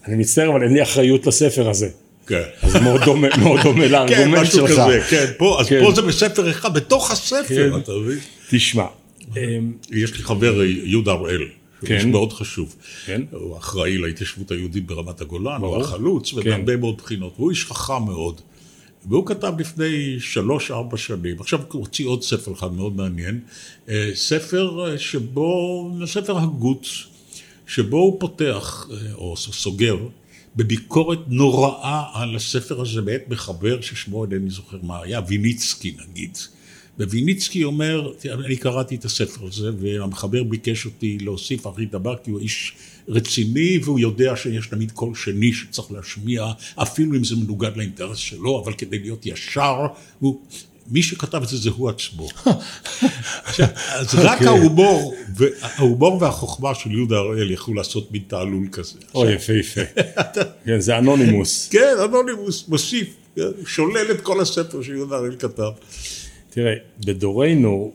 אני מצטער, אבל אין לי אחריות לספר הזה. כן. אז מאוד דומה, מאוד דומה כן, לארגומנט משהו שלך. כזה, כן. פה, אז כן. פה זה בספר אחד, בתוך הספר, כן. אתה מבין? תשמע, יש לי חבר, יהודה הראל. שהוא כן. איש מאוד חשוב. כן. הוא אחראי להתיישבות היהודית ברמת הגולן, ברור. הוא החלוץ, כן. ובהרבה מאוד בחינות. והוא איש חכם מאוד. והוא כתב לפני שלוש-ארבע שנים, עכשיו הוא הוציא עוד ספר אחד מאוד מעניין, אה, ספר אה, שבו, ספר הגות, שבו הוא פותח, אה, או סוגר, בביקורת נוראה על הספר הזה מאת מחבר ששמו אינני זוכר מה היה, ויניצקי נגיד. וויניצקי אומר, אני קראתי את הספר הזה, והמחבר ביקש אותי להוסיף אחרית דבר, כי הוא איש רציני, והוא יודע שיש תמיד קול שני שצריך להשמיע, אפילו אם זה מנוגד לאינטרס שלו, אבל כדי להיות ישר, הוא... מי שכתב את זה זה הוא עצמו. עכשיו, אז רק אוקיי. ההומור, ההומור והחוכמה של יהודה הראל יכלו לעשות מין תעלול כזה. אוי, יפה יפה. כן, זה אנונימוס. כן, אנונימוס מוסיף, שולל את כל הספר שיהודה הראל כתב. תראה, בדורנו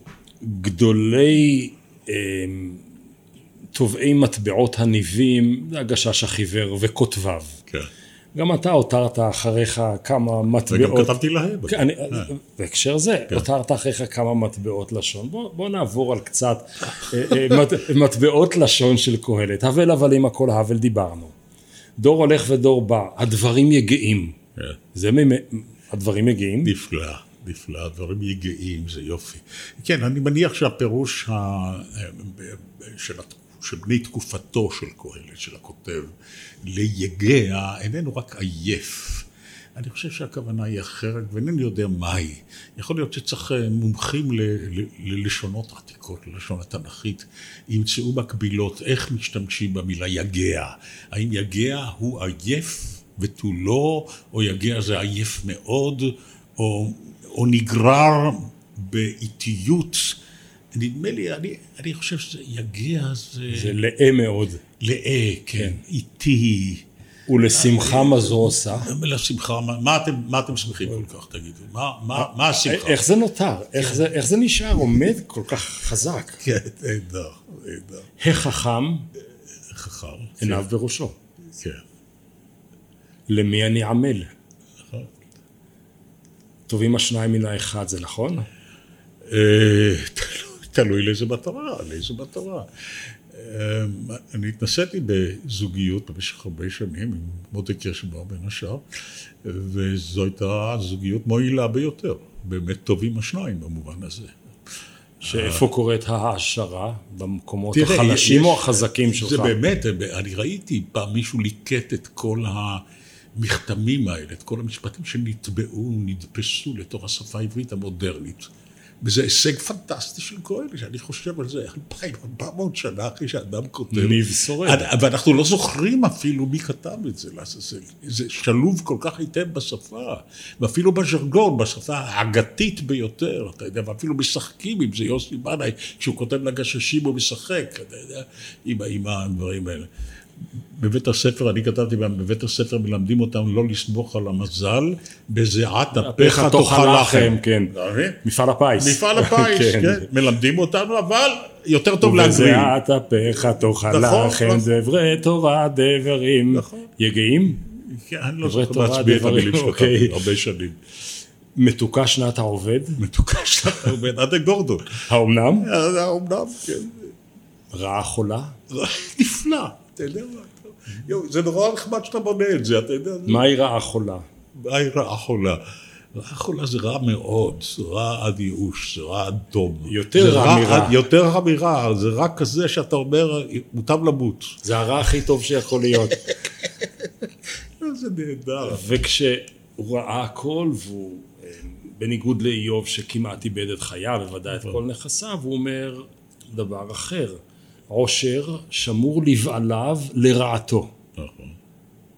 גדולי אמ, טובעי מטבעות הניבים זה הגשש החיוור וכותביו. כן. גם אתה הותרת אחריך כמה מטבעות. וגם כתבתי להם. כן, אני, אה. בהקשר זה, הותרת אחריך כמה מטבעות לשון. בוא, בוא נעבור על קצת אה, אה, מט, מטבעות לשון של קהלת. הבל הבלים הכל הבל דיברנו. דור הולך ודור בא, הדברים יגעים. כן. זה ממ... הדברים מגיעים. נפלא, נפלא, דברים יגעים, זה יופי. כן, אני מניח שהפירוש ה... של, הת- של בני תקופתו של קהלת, של הכותב, ליגע, איננו רק עייף. אני חושב שהכוונה היא אחרת, ואינני יודע מהי. יכול להיות שצריך אה, מומחים ללשונות עתיקות, ללשון התנ"כית, ימצאו מקבילות, איך משתמשים במילה יגע. האם יגע הוא עייף ותו לא, או יגע זה עייף מאוד, או, או נגרר באיטיות. נדמה לי, אני, אני חושב שזה יגע זה... זה לאה מאוד. לאה, כן, איטי. ולשמחה מה זו עושה? לשמחה, מה, מה, אתם, מה אתם שמחים כל כך, תגידו? מה, מה, מה השמחה? איך זה נותר? איך זה, איך זה נשאר עומד כל כך חזק? כן, נהדר, נהדר. החכם חכם. עיניו בראשו. כן. למי אני עמל? טובים השניים מן האחד, זה נכון? אה, תלוי- לאיזה מטרה, לאיזה מטרה. אה, אני התנסיתי בזוגיות במשך הרבה שנים עם מוטי קירשנבאום בין השאר, וזו הייתה זוגיות מועילה ביותר. באמת טובים השניים במובן הזה. שאיפה קורית ההעשרה? במקומות תראה, החלשים יש- או החזקים שלך? זה באמת, אני ראיתי פעם מישהו ליקט את כל המכתמים האלה, את כל המשפטים שנטבעו, נדפסו לתוך השפה העברית המודרנית. וזה הישג פנטסטי של קהלת, שאני חושב על זה 2,400 שנה אחרי שאדם כותב. ניב שורד. ואנחנו לא זוכרים אפילו מי כתב את זה, לעזאזל. זה שלוב כל כך היטב בשפה, ואפילו בז'רגון, בשפה ההגתית ביותר, אתה יודע, ואפילו משחקים עם זה, יוסי בנאי, כשהוא כותב לגששים הוא משחק, אתה יודע, עם, עם הדברים האלה. בבית הספר, אני כתבתי בבית הספר מלמדים אותם לא לסמוך על המזל, בזיעת אפיך תאכל לחם. כן. מפעל הפיס. מפעל הפיס, כן. כן. מלמדים אותנו, אבל יותר טוב להגריל. ובזיעת אפיך תאכל נכון, לחם נכון. דברי תורה דברים. נכון. יגעים? כן, אני לא זוכר להצביע את המילים שלך אוקיי. הרבה שנים. מתוקה שנת העובד? מתוקה שאתה עובד, עד גורדון. האומנם? האומנם, כן. רעה חולה? נפלא, אתה יודע מה? זה נורא נחמד שאתה בונה את זה, אתה יודע, מהי רעה חולה? מהי רעה חולה? רעה חולה זה רע מאוד, זה רע עד ייאוש, זה רע עד דום. יותר רע מרע. יותר רע מרע, זה רע כזה שאתה אומר, מוטב למות. זה הרע הכי טוב שיכול להיות. זה נהדר. וכשהוא ראה הכל, והוא, אה, בניגוד לאיוב שכמעט איבד את חייו, בוודאי את כל נכסיו, הוא אומר דבר אחר. עושר שמור לבעליו לרעתו. נכון.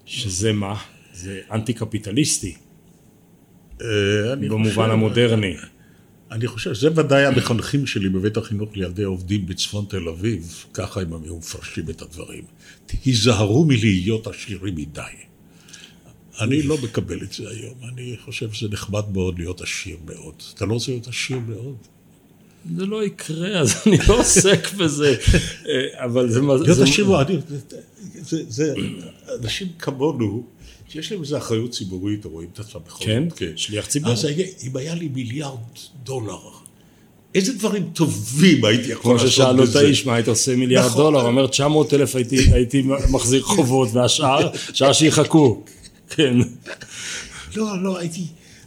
שזה מה? זה אנטי קפיטליסטי. אה, במובן המודרני. אני חושב, זה ודאי המחנכים שלי בבית החינוך לילדי עובדים בצפון תל אביב, ככה הם היו מפרשים את הדברים. היזהרו מלהיות עשירים מדי. אני לא מקבל את זה היום, אני חושב שזה נחמד מאוד להיות עשיר מאוד. אתה לא רוצה להיות עשיר מאוד? זה לא יקרה, אז אני לא עוסק בזה. אה, אבל זה... מה- להיות מאוד, אני- זה, אנשים כמונו, שיש להם איזו אחריות ציבורית, רואים את עצמם בכל כן? זאת, שליח ציבור. אז אם היה לי מיליארד דולר, איזה דברים טובים הייתי יכול כמו לעשות ששאלו את בזה? האיש, מה היית עושה מיליארד נכון. דולר? אומר 900 אלף הייתי הייתי מחזיר חובות, והשאר, השאר שיחכו. כן. לא, לא, הייתי...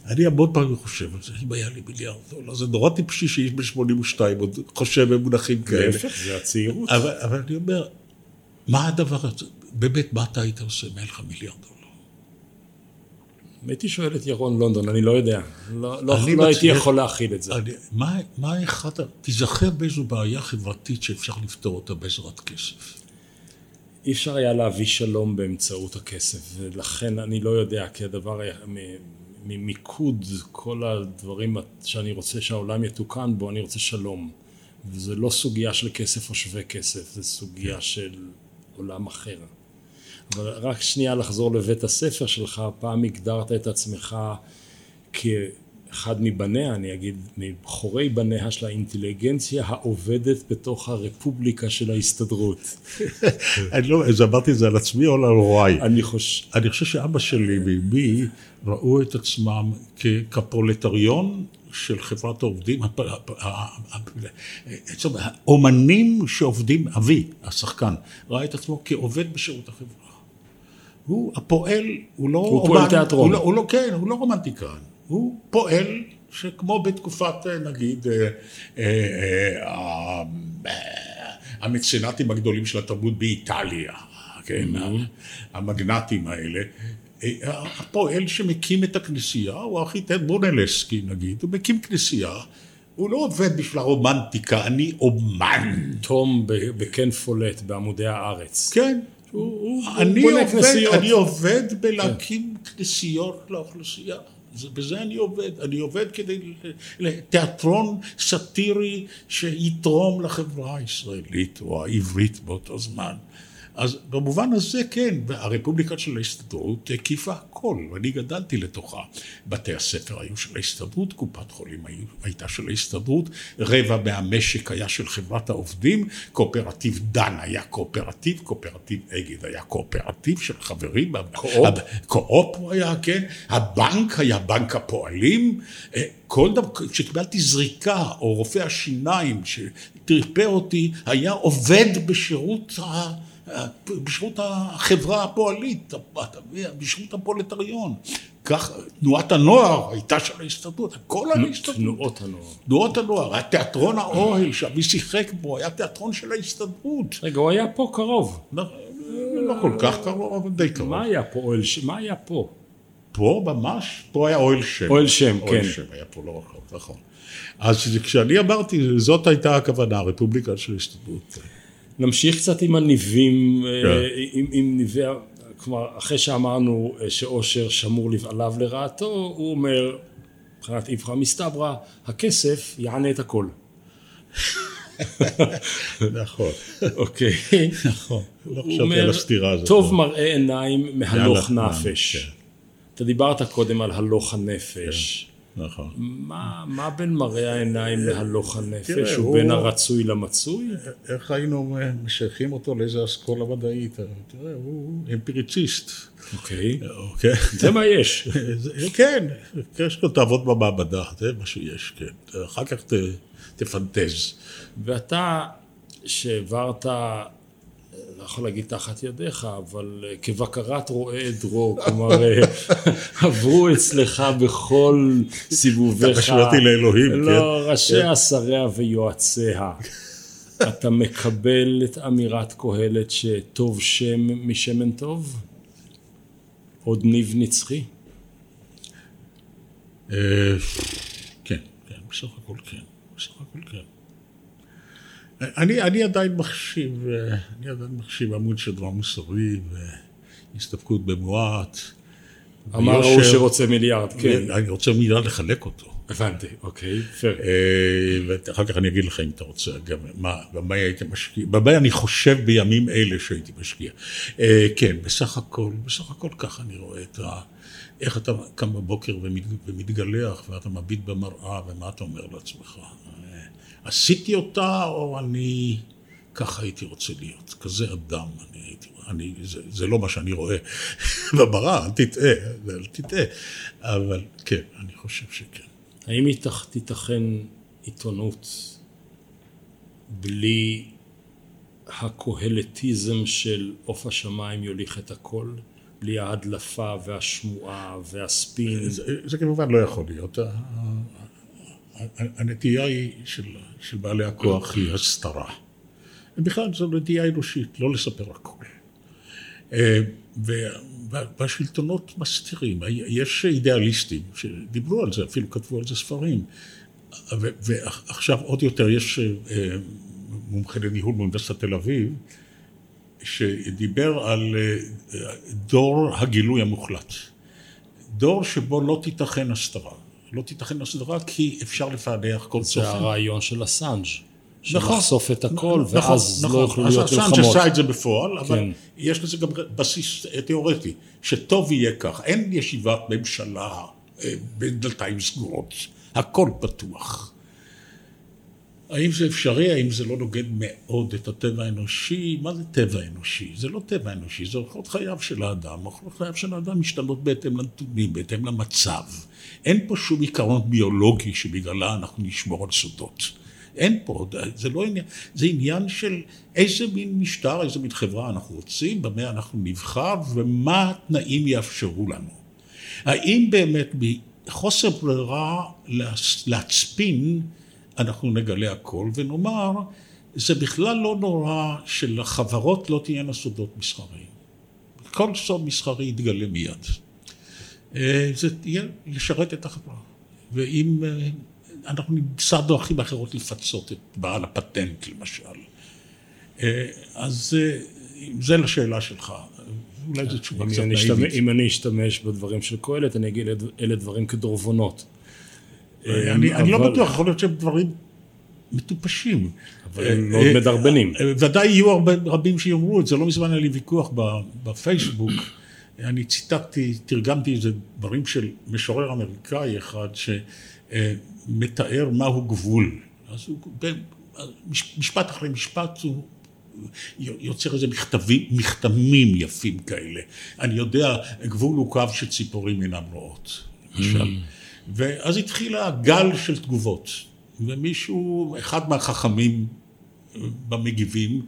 אני המון פעמים חושב על זה, אם היה לי מיליארד דולר, זה נורא טיפשי שאיש בן 82 עוד חושב במונחים כאלה. להפך, זה הצעירות. אבל, אבל אני אומר, מה הדבר הזה? באמת, מה אתה היית עושה אם היה לך מיליארד דולר? הייתי שואל את ירון לונדון, אני לא יודע. לא לא- לא הייתי יכול להכיל את זה. אני, מה, מה אחד, תיזכר באיזו בעיה חברתית שאפשר לפתור אותה בעזרת כסף. אי אפשר היה להביא שלום באמצעות הכסף, ולכן אני לא יודע, כי הדבר היה, ממיקוד כל הדברים שאני רוצה שהעולם יתוקן בו, אני רוצה שלום. וזה לא סוגיה של כסף או שווה כסף, זה סוגיה של עולם אחר. אבל רק שנייה לחזור לבית הספר שלך, פעם הגדרת את עצמך כאחד מבניה, אני אגיד, מבחורי בניה של האינטליגנציה העובדת בתוך הרפובליקה של ההסתדרות. אני לא, אז אמרתי את זה על עצמי או על הוריי. אני חושב... אני חושב שאבא שלי ואמי ראו את עצמם כפרולטריון של חברת העובדים, האומנים שעובדים, אבי, השחקן, ראה את עצמו כעובד בשירות החברה. הוא הפועל, הוא לא... הוא פועל תיאטרון. לא, הוא לא, כן, הוא לא רומנטיקן. הוא פועל שכמו בתקופת, אה, נגיד, אה, אה, המצנטים הגדולים של התרבות באיטליה, כן, המגנטים האלה. הפועל שמקים את הכנסייה, הוא הארכיטקט בונלסקי נגיד, הוא מקים כנסייה, הוא לא עובד בשביל הרומנטיקה, אני אומן. תום בקן פולט בעמודי הארץ. כן. הוא- הוא אני עובד. אני עובד בלהקים כנסיות לאוכלוסייה. זה- בזה אני עובד. אני עובד כדי לתיאטרון סאטירי שיתרום לחברה הישראלית או העברית באותו זמן. אז במובן הזה כן, הרפובליקה של ההסתדרות הקיפה הכל, ואני גדלתי לתוכה. בתי הספר היו של ההסתדרות, קופת חולים היו- הייתה של ההסתדרות, רבע מהמשק היה של חברת העובדים, קואופרטיב דן היה קואופרטיב, קואופרטיב אגד היה קואופרטיב של חברים. קו-אופ? קו-אופ היה, כן, הבנק היה בנק הפועלים, אה, כל דבר, כשקיבלתי זריקה, או רופא השיניים שטרפר אותי, היה עובד בשירות ה... בשירות החברה הפועלית? בשירות הפרולטריון. כך, תנועת הנוער הייתה של ההסתדרות, הכל על ההסתדרות. תנועות הנוער. תנועות הנוער, התיאטרון האוהל שאבי שיחק בו, היה תיאטרון של ההסתדרות. רגע, הוא היה פה קרוב. לא, לא כל כך קרוב, אבל די קרוב. מה היה פה אוהל ש... מה היה פה? פה ממש, פה היה אוהל שם. אוהל שם, אוהל כן. שם היה פה לא רחוק, נכון. אז כשאני אמרתי, זאת הייתה הכוונה, הרפובליקה של ההסתדרות. נמשיך קצת עם הניבים, אה, כן. עם, עם ניבי, כלומר, אחרי שאמרנו אה, שאושר שמור לבעליו לרעתו, הוא אומר, מבחינת איפכא מסתברא, הכסף יענה את הכל. נכון, אוקיי. נכון. לא חשבתי על הסתירה הזאת. טוב מראה עיניים מהלוך נפש. כן. אתה דיברת קודם על הלוך הנפש. נכון. מה, מה בין מראה העיניים להלוך הנפש ובין הוא- הרצוי למצוי? איך היינו משייכים אותו לאיזה אסכולה מדעית? תראה, הוא אמפיריציסט. אוקיי. אוקיי? זה מה יש. כן, יש לו תעבוד במעבדה, זה מה שיש, כן. אחר כך תפנטז. ואתה, שהעברת, לא יכול להגיד תחת ידיך, אבל אה, כבקרת רועה עדרו, כלומר, אה, עברו אצלך בכל סיבוביך. אתה משווה אותי לאלוהים, כן? לא, ראשיה, שריה ויועציה. אתה מקבל את אמירת קהלת שטוב שם משמן טוב? עוד ניב נצחי? אה, כן, כן, בסך הכל כן, בסך הכל כן. אני, אני עדיין מחשיב, אה, אני עדיין מחשיב עמוד דבר מוסרי והסתפקות במועט. אמר. ההוא שרוצה מיליארד, כן. אני רוצה מיליארד לחלק אותו. הבנתי, אוקיי, פייר. אה, ואחר כך אני אגיד לך אם אתה רוצה, גם מה, במה הייתי משקיע, במה אני חושב בימים אלה שהייתי משקיע. אה, כן, בסך הכל, בסך הכל ככה אני רואה את ה... איך אתה קם בבוקר ומת, ומתגלח ואתה מביט במראה ומה אתה אומר לעצמך. עשיתי אותה או אני ככה הייתי רוצה להיות, כזה אדם אני הייתי, אני, זה, זה לא מה שאני רואה במראה, אל תטעה, אל תטעה, אבל כן, אני חושב שכן. האם ייתכ- תיתכן עיתונות בלי הקוהלטיזם של עוף השמיים יוליך את הכל? בלי ההדלפה והשמועה והספין? זה, זה כמובן לא יכול להיות. הנטייה היא של, של בעלי הכוח היא הסתרה. ובכלל זו נטייה אנושית, לא לספר הכל. אה, וה- והשלטונות מסתירים. יש אידיאליסטים שדיברו על זה, אפילו כתבו על זה ספרים. ועכשיו עוד יותר יש אה, מומחה לניהול באוניברסיטת תל אביב, שדיבר על אה, דור הגילוי המוחלט. דור שבו לא תיתכן הסתרה. לא תיתכן הסתרה כי אפשר לפענח כל זה צופן. הרעיון של אסאנג'. נכון. לחשוף את הכל, נכון, ואז לא נכון. יוכלו להיות מלחמות. עשה את זה בפועל, אבל כן. יש לזה גם בסיס תיאורטי, שטוב יהיה כך. אין ישיבת ממשלה אה, בדלתיים סגורות, הכל פתוח. האם זה אפשרי? האם זה לא נוגד מאוד את הטבע האנושי? מה זה טבע אנושי? זה לא טבע אנושי, זה אורחות חייו של האדם. אורחות חייו של האדם משתנות בהתאם לנתונים, בהתאם למצב. אין פה שום עיקרון ביולוגי שבגללה אנחנו נשמור על סודות. אין פה, זה לא עניין, זה עניין של איזה מין משטר, איזה מין חברה אנחנו רוצים, במה אנחנו נבחר ומה התנאים יאפשרו לנו. האם באמת מחוסר ברירה להצפין אנחנו נגלה הכל ונאמר, זה בכלל לא נורא שלחברות לא תהיינה סודות מסחריים. כל סוד מסחרי יתגלה מיד. אה, זה יהיה לשרת את החברה. ואם אה, אנחנו נמצא דרכים אחרות לפצות את בעל הפטנט למשל. אה, אז זה לשאלה שלך. אולי זו תשובה קצת נאיבית. אם אני אשתמש בדברים של קהלת, אני אגיד אלה דברים כדורבנות. אני, אני לא אבל- בטוח, יכול להיות שהם דברים מטופשים. אבל הם אה, מאוד אה, מדרבנים. אה, ודאי יהיו הרבה רבים שיאמרו את זה, לא מזמן היה לי ויכוח בפייסבוק, אני ציטטתי, תרגמתי איזה דברים של משורר אמריקאי אחד שמתאר מהו גבול. אז הוא, משפט אחרי משפט הוא יוצר איזה מכתבים, מכתמים יפים כאלה. אני יודע, גבול הוא קו שציפורים אינן רואות, למשל. ואז התחיל הגל של תגובות, ומישהו, אחד מהחכמים במגיבים,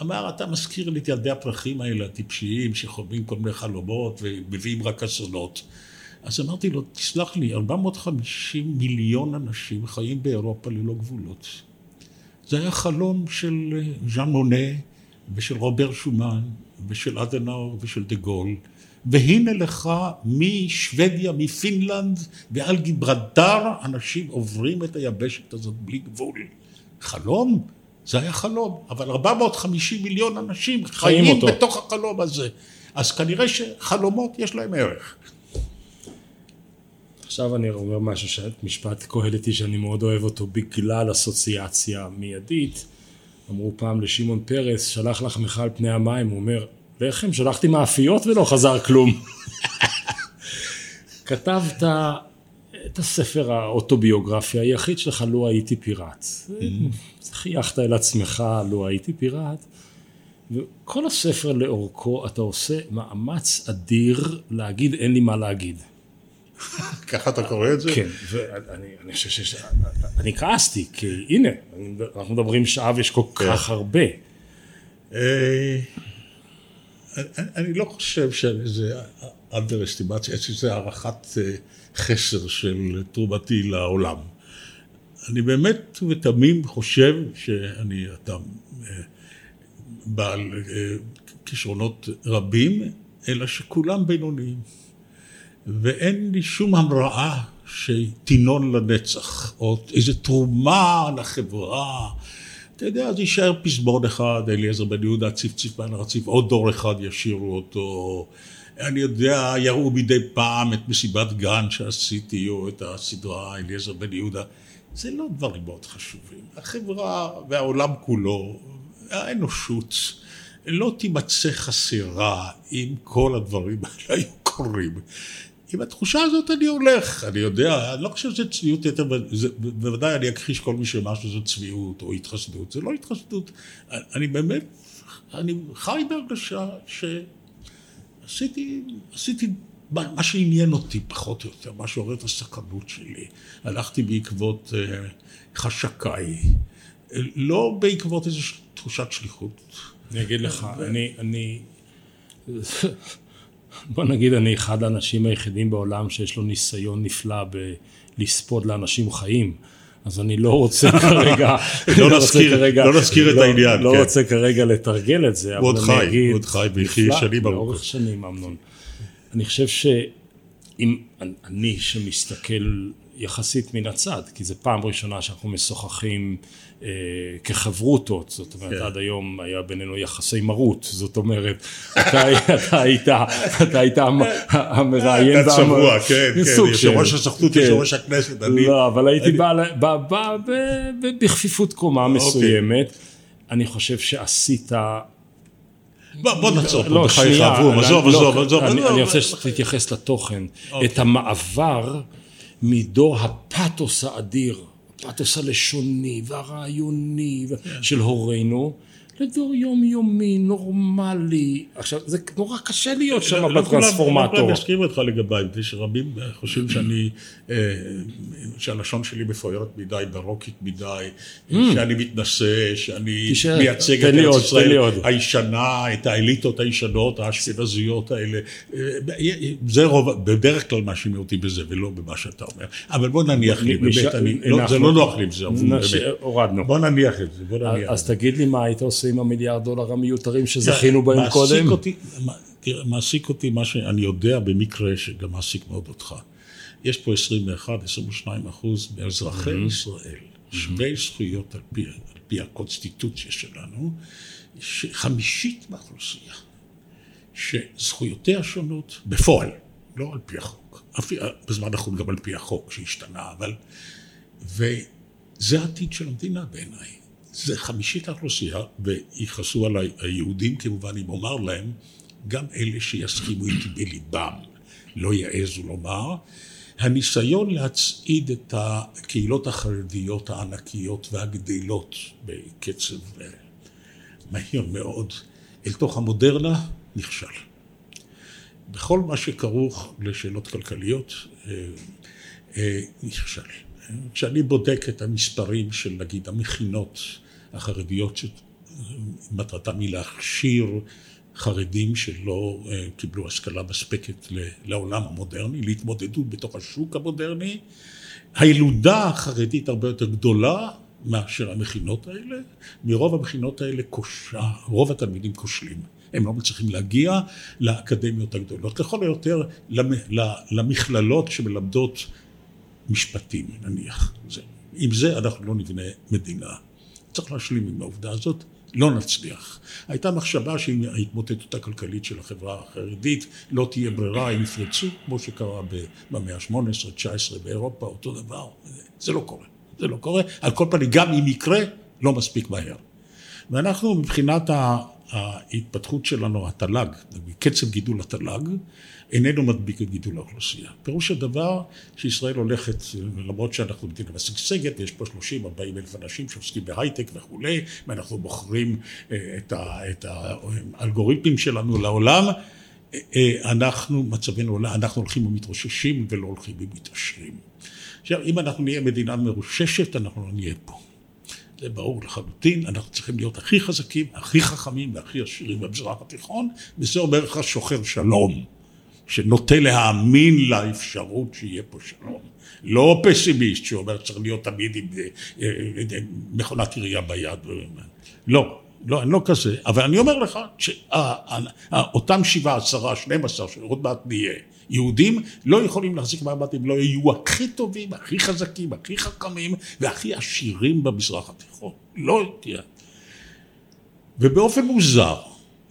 אמר, אתה מזכיר לי את ילדי הפרחים האלה, הטיפשיים, שחולמים כל מיני חלומות ומביאים רק אסונות. אז אמרתי לו, תסלח לי, 450 מיליון אנשים חיים באירופה ללא גבולות. זה היה חלום של ז'אן מונה ושל רובר שומן ושל אדנאו ושל דה גול. והנה לך משוודיה, מפינלנד ועל גיברלטר, אנשים עוברים את היבשת הזאת בלי גבול. חלום? זה היה חלום, אבל 450 מיליון אנשים חיים חיים אותו. בתוך החלום הזה. אז כנראה שחלומות יש להם ערך. עכשיו אני אומר משהו, ש- משפט קהלתי שאני מאוד אוהב אותו בגלל אסוציאציה מיידית. אמרו פעם לשמעון פרס, שלח לחמך על פני המים, הוא אומר, לחם, שלחתי מאפיות ולא חזר כלום. כתבת את הספר האוטוביוגרפי היחיד שלך, לו הייתי פיראט. חייכת אל עצמך, לו הייתי פיראט. וכל הספר לאורכו אתה עושה מאמץ אדיר להגיד אין לי מה להגיד. ככה אתה קורא את זה? כן, ואני אני חושב ש... אני כעסתי, כי הנה, אנחנו מדברים שעה ויש כל כך הרבה. אני- אני לא חושב שזה אנדרסטימציה, יש איזו הערכת אה, חסר של תרומתי לעולם. אני באמת ובתמים חושב שאני אדם אה, בעל אה, כישרונות רבים, אלא שכולם בינוניים. ואין לי שום המראה שתינון לנצח, או איזו תרומה לחברה. אתה יודע, אז יישאר פזמון אחד, אליעזר בן יהודה, ציפציף מעל הרציף, עוד דור אחד ישירו אותו. אני יודע, יראו מדי פעם את מסיבת גן שעשיתי, או את הסדרה אליעזר בן יהודה. זה לא דברים מאוד חשובים. החברה והעולם כולו, האנושות, לא תימצא חסרה אם כל הדברים האלה היו קורים. עם התחושה הזאת אני הולך, אני יודע, אני לא חושב שזה צביעות יותר, בוודאי אני אכחיש כל מי שאומר שזו צביעות או התחסדות, זה לא התחסדות, אני באמת, אני חי בהרגשה שעשיתי, עשיתי מה שעניין אותי פחות או יותר, מה שעורר את הסקרנות שלי, הלכתי בעקבות uh, חשקיי, לא בעקבות איזו תחושת שליחות. אני אגיד לך, אני, אני, בוא נגיד אני אחד האנשים היחידים בעולם שיש לו ניסיון נפלא בלספוד לאנשים חיים. אז אני לא רוצה כרגע, לא, לא נזכיר, כרגע, לא נזכיר את לא, העניין, לא כן. רוצה כרגע לתרגל את זה, הוא עוד חי, הוא עוד חי, ויחי שנים ארוכות. לאורך שנים, אמנון. אני חושב שאם אני שמסתכל יחסית מן הצד, כי זו פעם ראשונה שאנחנו משוחחים אה, כחברותות, זאת אומרת, כן. עד היום היה בינינו יחסי מרות, זאת אומרת, אתה, אתה היית, אתה היית המראיין. אתה צבוע, כן, כן, יושב ראש הסוכנות, כן. יושב ראש הכנסת, אני... לא, אבל הייתי אני... בא, בא, בא ב, ב, בכפיפות קומה אוקיי. מסוימת. אני חושב שעשית בוא, בוא נעצור פה, לא, בחייך, עזוב, לא, עזוב, עזוב. אני עזוב. אני רוצה שתתייחס לתוכן, אוקיי. את המעבר מדור הפתוס האדיר, הפתוס הלשוני והרעיוני כן. של הורינו, לדור יומיומי, נורמלי. עכשיו, זה נורא קשה להיות שם כולם- לא בטרנספורמטור. כולם יסכימו איתך לגביי, מפני שרבים אה, חושבים שאני, אה, שהלשון שלי מפוארת מדי, ברוקית מדי, שאני מתנשא, שאני מייצג את ארץ ישראל. הישנה, את האליטות הישנות, האשכנזיות האלה. אה, זה רוב, בדרך כלל מאשימים אותי בזה, ולא במה שאתה אומר. אבל בוא נניח לי, באמת, לא, זה לא נוח לי עם זה. הורדנו. בוא נניח את זה, בוא נניח. אז. תגיד לי מה היית עושה עם המיליארד דולר המיותרים שזכינו בהם מעסיק קודם? אותי, תראה, מעסיק אותי מה שאני יודע במקרה שגם מעסיק מאוד אותך. יש פה 21-22 אחוז מאזרחי ישראל, שווי זכויות על פי, על פי הקונסטיטוציה שלנו, שחמישית מהאוכלוסייה, שזכויותיה שונות בפועל, לא על פי החוק, בזמן האחרון גם על פי החוק שהשתנה, אבל... וזה העתיד של המדינה בעיניי. זה חמישית האוכלוסייה, ויכעסו עליי היהודים כמובן אם אומר להם, גם אלה שיסכימו איתי בליבם, לא יעזו לומר, הניסיון להצעיד את הקהילות החרדיות הענקיות והגדלות בקצב אה, מהיר מאוד אל תוך המודרנה, נכשל. בכל מה שכרוך לשאלות כלכליות, אה, אה, נכשל. כשאני בודק את המספרים של נגיד המכינות החרדיות שמטרתם היא להכשיר חרדים שלא אה, קיבלו השכלה מספקת לעולם המודרני, להתמודדות בתוך השוק המודרני, הילודה החרדית הרבה יותר גדולה מאשר המכינות האלה, מרוב המכינות האלה כושה, רוב התלמידים כושלים. הם לא מצליחים להגיע לאקדמיות הגדולות, לכל היותר למכללות שמלמדות משפטים נניח. זה, עם זה אנחנו לא נבנה מדינה. צריך להשלים עם העובדה הזאת, לא נצליח. הייתה מחשבה שעם ההתמוטטות הכלכלית של החברה החרדית לא תהיה ברירה, הם יפרצו, כמו שקרה במאה ה-18, 19 באירופה, אותו דבר. זה לא קורה. זה לא קורה. על כל פנים, גם אם יקרה, לא מספיק מהר. ואנחנו מבחינת ההתפתחות שלנו, התל"ג, קצב גידול התל"ג, איננו מדביק את גידול האוכלוסייה. פירוש הדבר שישראל הולכת, למרות שאנחנו מדינה משגשגת, יש פה 30-40 אלף אנשים שעוסקים בהייטק וכולי, ואנחנו מוכרים אה, את, האלגוריתמים שלנו לעולם, אה, אה, אנחנו, מצבנו אנחנו הולכים ומתרוששים ולא הולכים ומתעשרים. עכשיו, אם אנחנו נהיה מדינה מרוששת, אנחנו לא נהיה פה. זה ברור לחלוטין, אנחנו צריכים להיות הכי חזקים, הכי חכמים והכי עשירים במזרח התיכון, וזה אומר לך שוחר שלום, שנוטה להאמין לאפשרות שיהיה פה שלום. לא פסימיסט שאומר שצריך להיות תמיד עם אה, אה, אה, מכונת עירייה ביד. לא, לא, אני לא כזה, אבל אני אומר לך שאותם שבעה, עשרה, שנים עשר, שעוד מעט נהיה, יהודים לא יכולים להחזיק מעמד אם לא יהיו הכי טובים, הכי חזקים, הכי חכמים והכי עשירים במזרח התיכון. לא תהיה. ובאופן מוזר,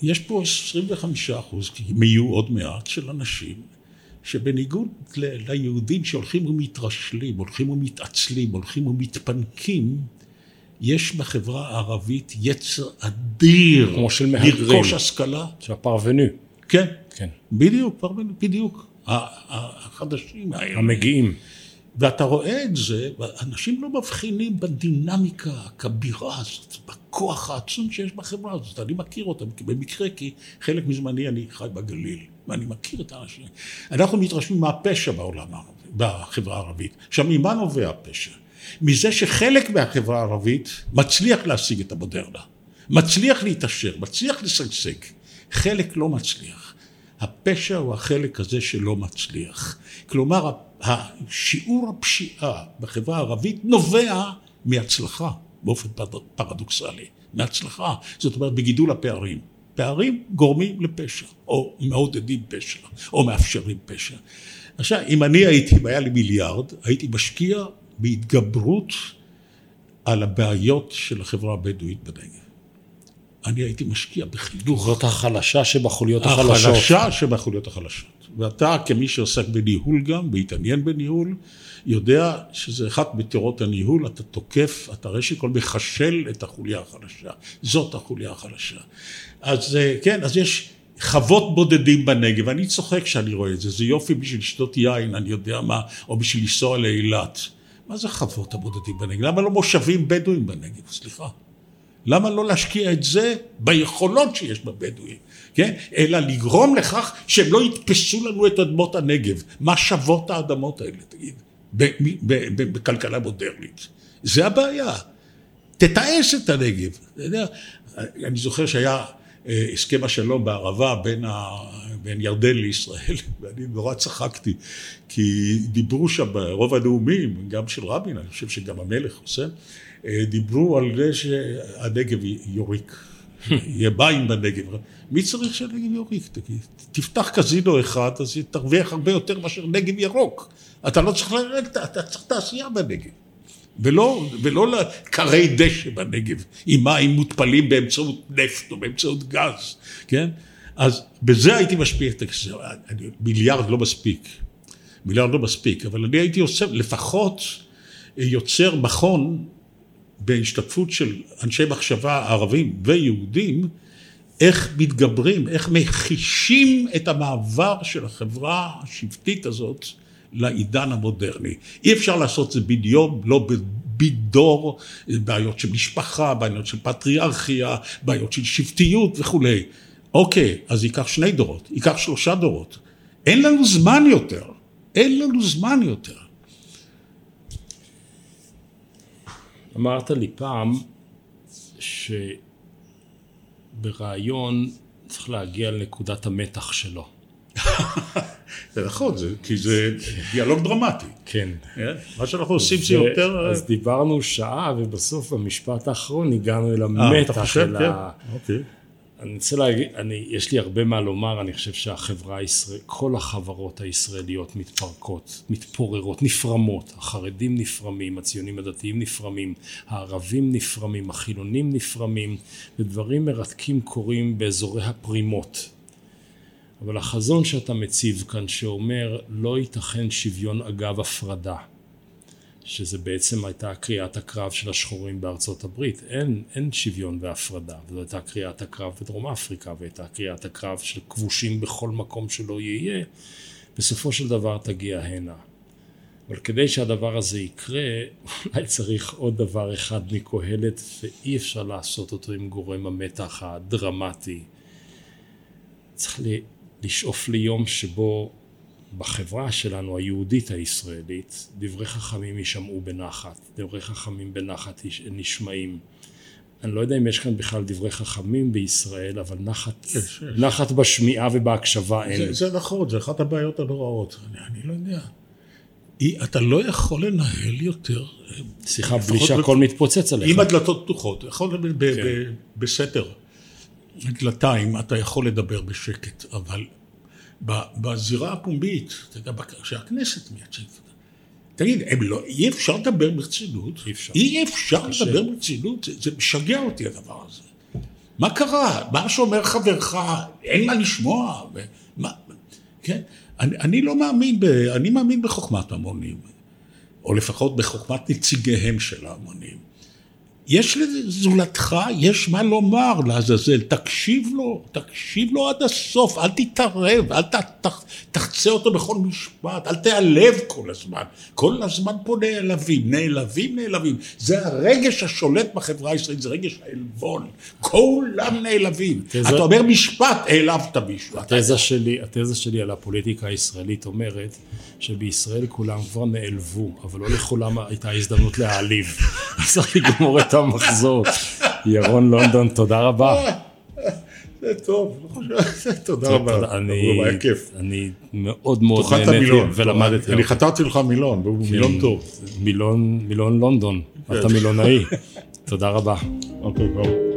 יש פה 25 אחוז, כי הם יהיו עוד מעט, של אנשים שבניגוד ל- ליהודים שהולכים ומתרשלים, הולכים ומתעצלים, הולכים ומתפנקים, יש בחברה הערבית יצר אדיר כמו של מהגרים. לרכוש השכלה. של הפרוונו, כן, כן. בדיוק, כבר בדיוק. החדשים האלה. המגיעים. ואתה רואה את זה, אנשים לא מבחינים בדינמיקה הכבירה הזאת, בכוח העצום שיש בחברה הזאת. אני מכיר אותם במקרה, כי חלק מזמני אני חי בגליל, ואני מכיר את האנשים. אנחנו מתרשמים מהפשע בעולם הערבי, בחברה הערבית. עכשיו, ממה נובע הפשע? מזה שחלק מהחברה הערבית מצליח להשיג את המודרנה, מצליח להתעשר, מצליח לשגשג. חלק לא מצליח. הפשע הוא החלק הזה שלא מצליח. כלומר, שיעור הפשיעה בחברה הערבית נובע מהצלחה, באופן פר- פרדוקסלי, מהצלחה. זאת אומרת, בגידול הפערים. פערים גורמים לפשע, או מעודדים פשע, או מאפשרים פשע. עכשיו, אם אני הייתי, אם היה לי מיליארד, הייתי משקיע בהתגברות על הבעיות של החברה הבדואית בנגב. אני הייתי משקיע בחינוך. זאת החלשה שבחוליות החלשות. החלשה שבחוליות החלשות. ואתה כמי שעוסק בניהול גם, והתעניין בניהול, יודע שזה אחת מתירות הניהול, אתה תוקף, אתה ראשית כל מחשל את החוליה החלשה. זאת החוליה החלשה. אז אה, כן, אז יש חוות בודדים בנגב, אני צוחק כשאני רואה את זה, זה יופי בשביל לשתות יין, אני יודע מה, או בשביל לנסוע לאילת. מה זה חוות הבודדים בנגב? למה לא מושבים בדואים בנגב? סליחה. למה לא להשקיע את זה ביכולות שיש בבדואים, כן? אלא לגרום לכך שהם לא יתפסו לנו את אדמות הנגב. מה שוות האדמות האלה, תגיד, בכלכלה מודרנית? זה הבעיה. תתעש את הנגב. אני זוכר שהיה אה, הסכם השלום בערבה בין, ה... בין ירדן לישראל, ואני נורא צחקתי, כי דיברו שם ברוב הנאומים, גם של רבין, אני חושב שגם המלך חוסן, אה, דיברו על זה שהנגב יוריק, יהיה מים בנגב. מי צריך שהנגב יוריק? תפתח קזינו אחד, אז תרוויח הרבה יותר מאשר נגב ירוק. אתה לא צריך לרדת, אתה צריך תעשייה בנגב. ולא, ולא לכרי דשא בנגב, עם מים מותפלים באמצעות נפט או באמצעות גז, כן? אז בזה הייתי משפיע את הכסף, מיליארד לא מספיק, מיליארד לא מספיק, אבל אני הייתי עושה, לפחות יוצר מכון בהשתתפות של אנשי מחשבה ערבים ויהודים, איך מתגברים, איך מכישים את המעבר של החברה השבטית הזאת לעידן המודרני. אי אפשר לעשות את זה בן יום, לא בדור, בעיות של משפחה, בעיות של פטריארכיה, בעיות של שבטיות וכולי. אוקיי, אז ייקח שני דורות, ייקח שלושה דורות. אין לנו זמן יותר, אין לנו זמן יותר. אמרת לי פעם שברעיון צריך להגיע לנקודת המתח שלו. זה נכון, זה, כי זה דיאלוג דרמטי. כן. מה שאנחנו עושים זה יותר... אז דיברנו שעה, ובסוף במשפט האחרון הגענו אל אה, המתח? אל כן. ה... אוקיי. אני רוצה להגיד, אני, יש לי הרבה מה לומר, אני חושב שהחברה הישראלית, כל החברות הישראליות מתפרקות, מתפוררות, נפרמות. החרדים נפרמים, הציונים הדתיים נפרמים, הערבים נפרמים, החילונים נפרמים, ודברים מרתקים קורים באזורי הפרימות. אבל החזון שאתה מציב כאן, שאומר לא ייתכן שוויון אגב הפרדה, שזה בעצם הייתה קריאת הקרב של השחורים בארצות הברית. אין, אין שוויון והפרדה. וזו הייתה קריאת הקרב בדרום אפריקה, והייתה קריאת הקרב של כבושים בכל מקום שלא יהיה. בסופו של דבר תגיע הנה. אבל כדי שהדבר הזה יקרה, אולי צריך עוד דבר אחד מקהלת, ואי אפשר לעשות אותו עם גורם המתח הדרמטי. צריך לשאוף ליום שבו בחברה שלנו, היהודית הישראלית, דברי חכמים יישמעו בנחת, דברי חכמים בנחת נשמעים. אני לא יודע אם יש כאן בכלל דברי חכמים בישראל, אבל נחת, יש, יש. נחת בשמיעה ובהקשבה אין. זה, זה נכון, זה אחת הבעיות הנוראות. אני, אני לא יודע. היא, אתה לא יכול לנהל יותר... שיחה בלי שהכל מתפוצץ עליך. עם הדלתות פתוחות. יכול, ב, ב, כן. ב, בסתר דלתיים אתה יכול לדבר בשקט, אבל בזירה הפומבית, שהכנסת מייצגת, תגיד, הם לא, אי אפשר לדבר ברצינות? אי אפשר. אי אפשר לדבר ברצינות? זה, זה משגע אותי הדבר הזה. מה קרה? מה שאומר חברך, אין מה לשמוע. מה, כן? אני, אני לא מאמין, ב, אני מאמין בחוכמת המונים, או לפחות בחוכמת נציגיהם של ההמונים. יש לזולתך, יש מה לומר לעזאזל, תקשיב לו, תקשיב לו עד הסוף, אל תתערב, אל ת, ת, תחצה אותו בכל משפט, אל תיעלב כל הזמן. כל הזמן פה נעלבים, נעלבים, נעלבים. זה הרגש השולט בחברה הישראלית, זה רגש העלבון. כולם נעלבים. תזה... אתה אומר משפט, העלבת מישהו. התזה שלי, התזה שלי על הפוליטיקה הישראלית אומרת שבישראל כולם כבר נעלבו, אבל לא לכולם הייתה הזדמנות להעליב. צריך לגמור את המחזור. ירון לונדון, תודה רבה. זה טוב, תודה רבה, היה כיף. אני מאוד מאוד נהניתי ולמדתי. אני חתרתי לך מילון, והוא כן, מילון טוב. מילון לונדון, אתה מילונאי. תודה רבה. אוקיי, טוב.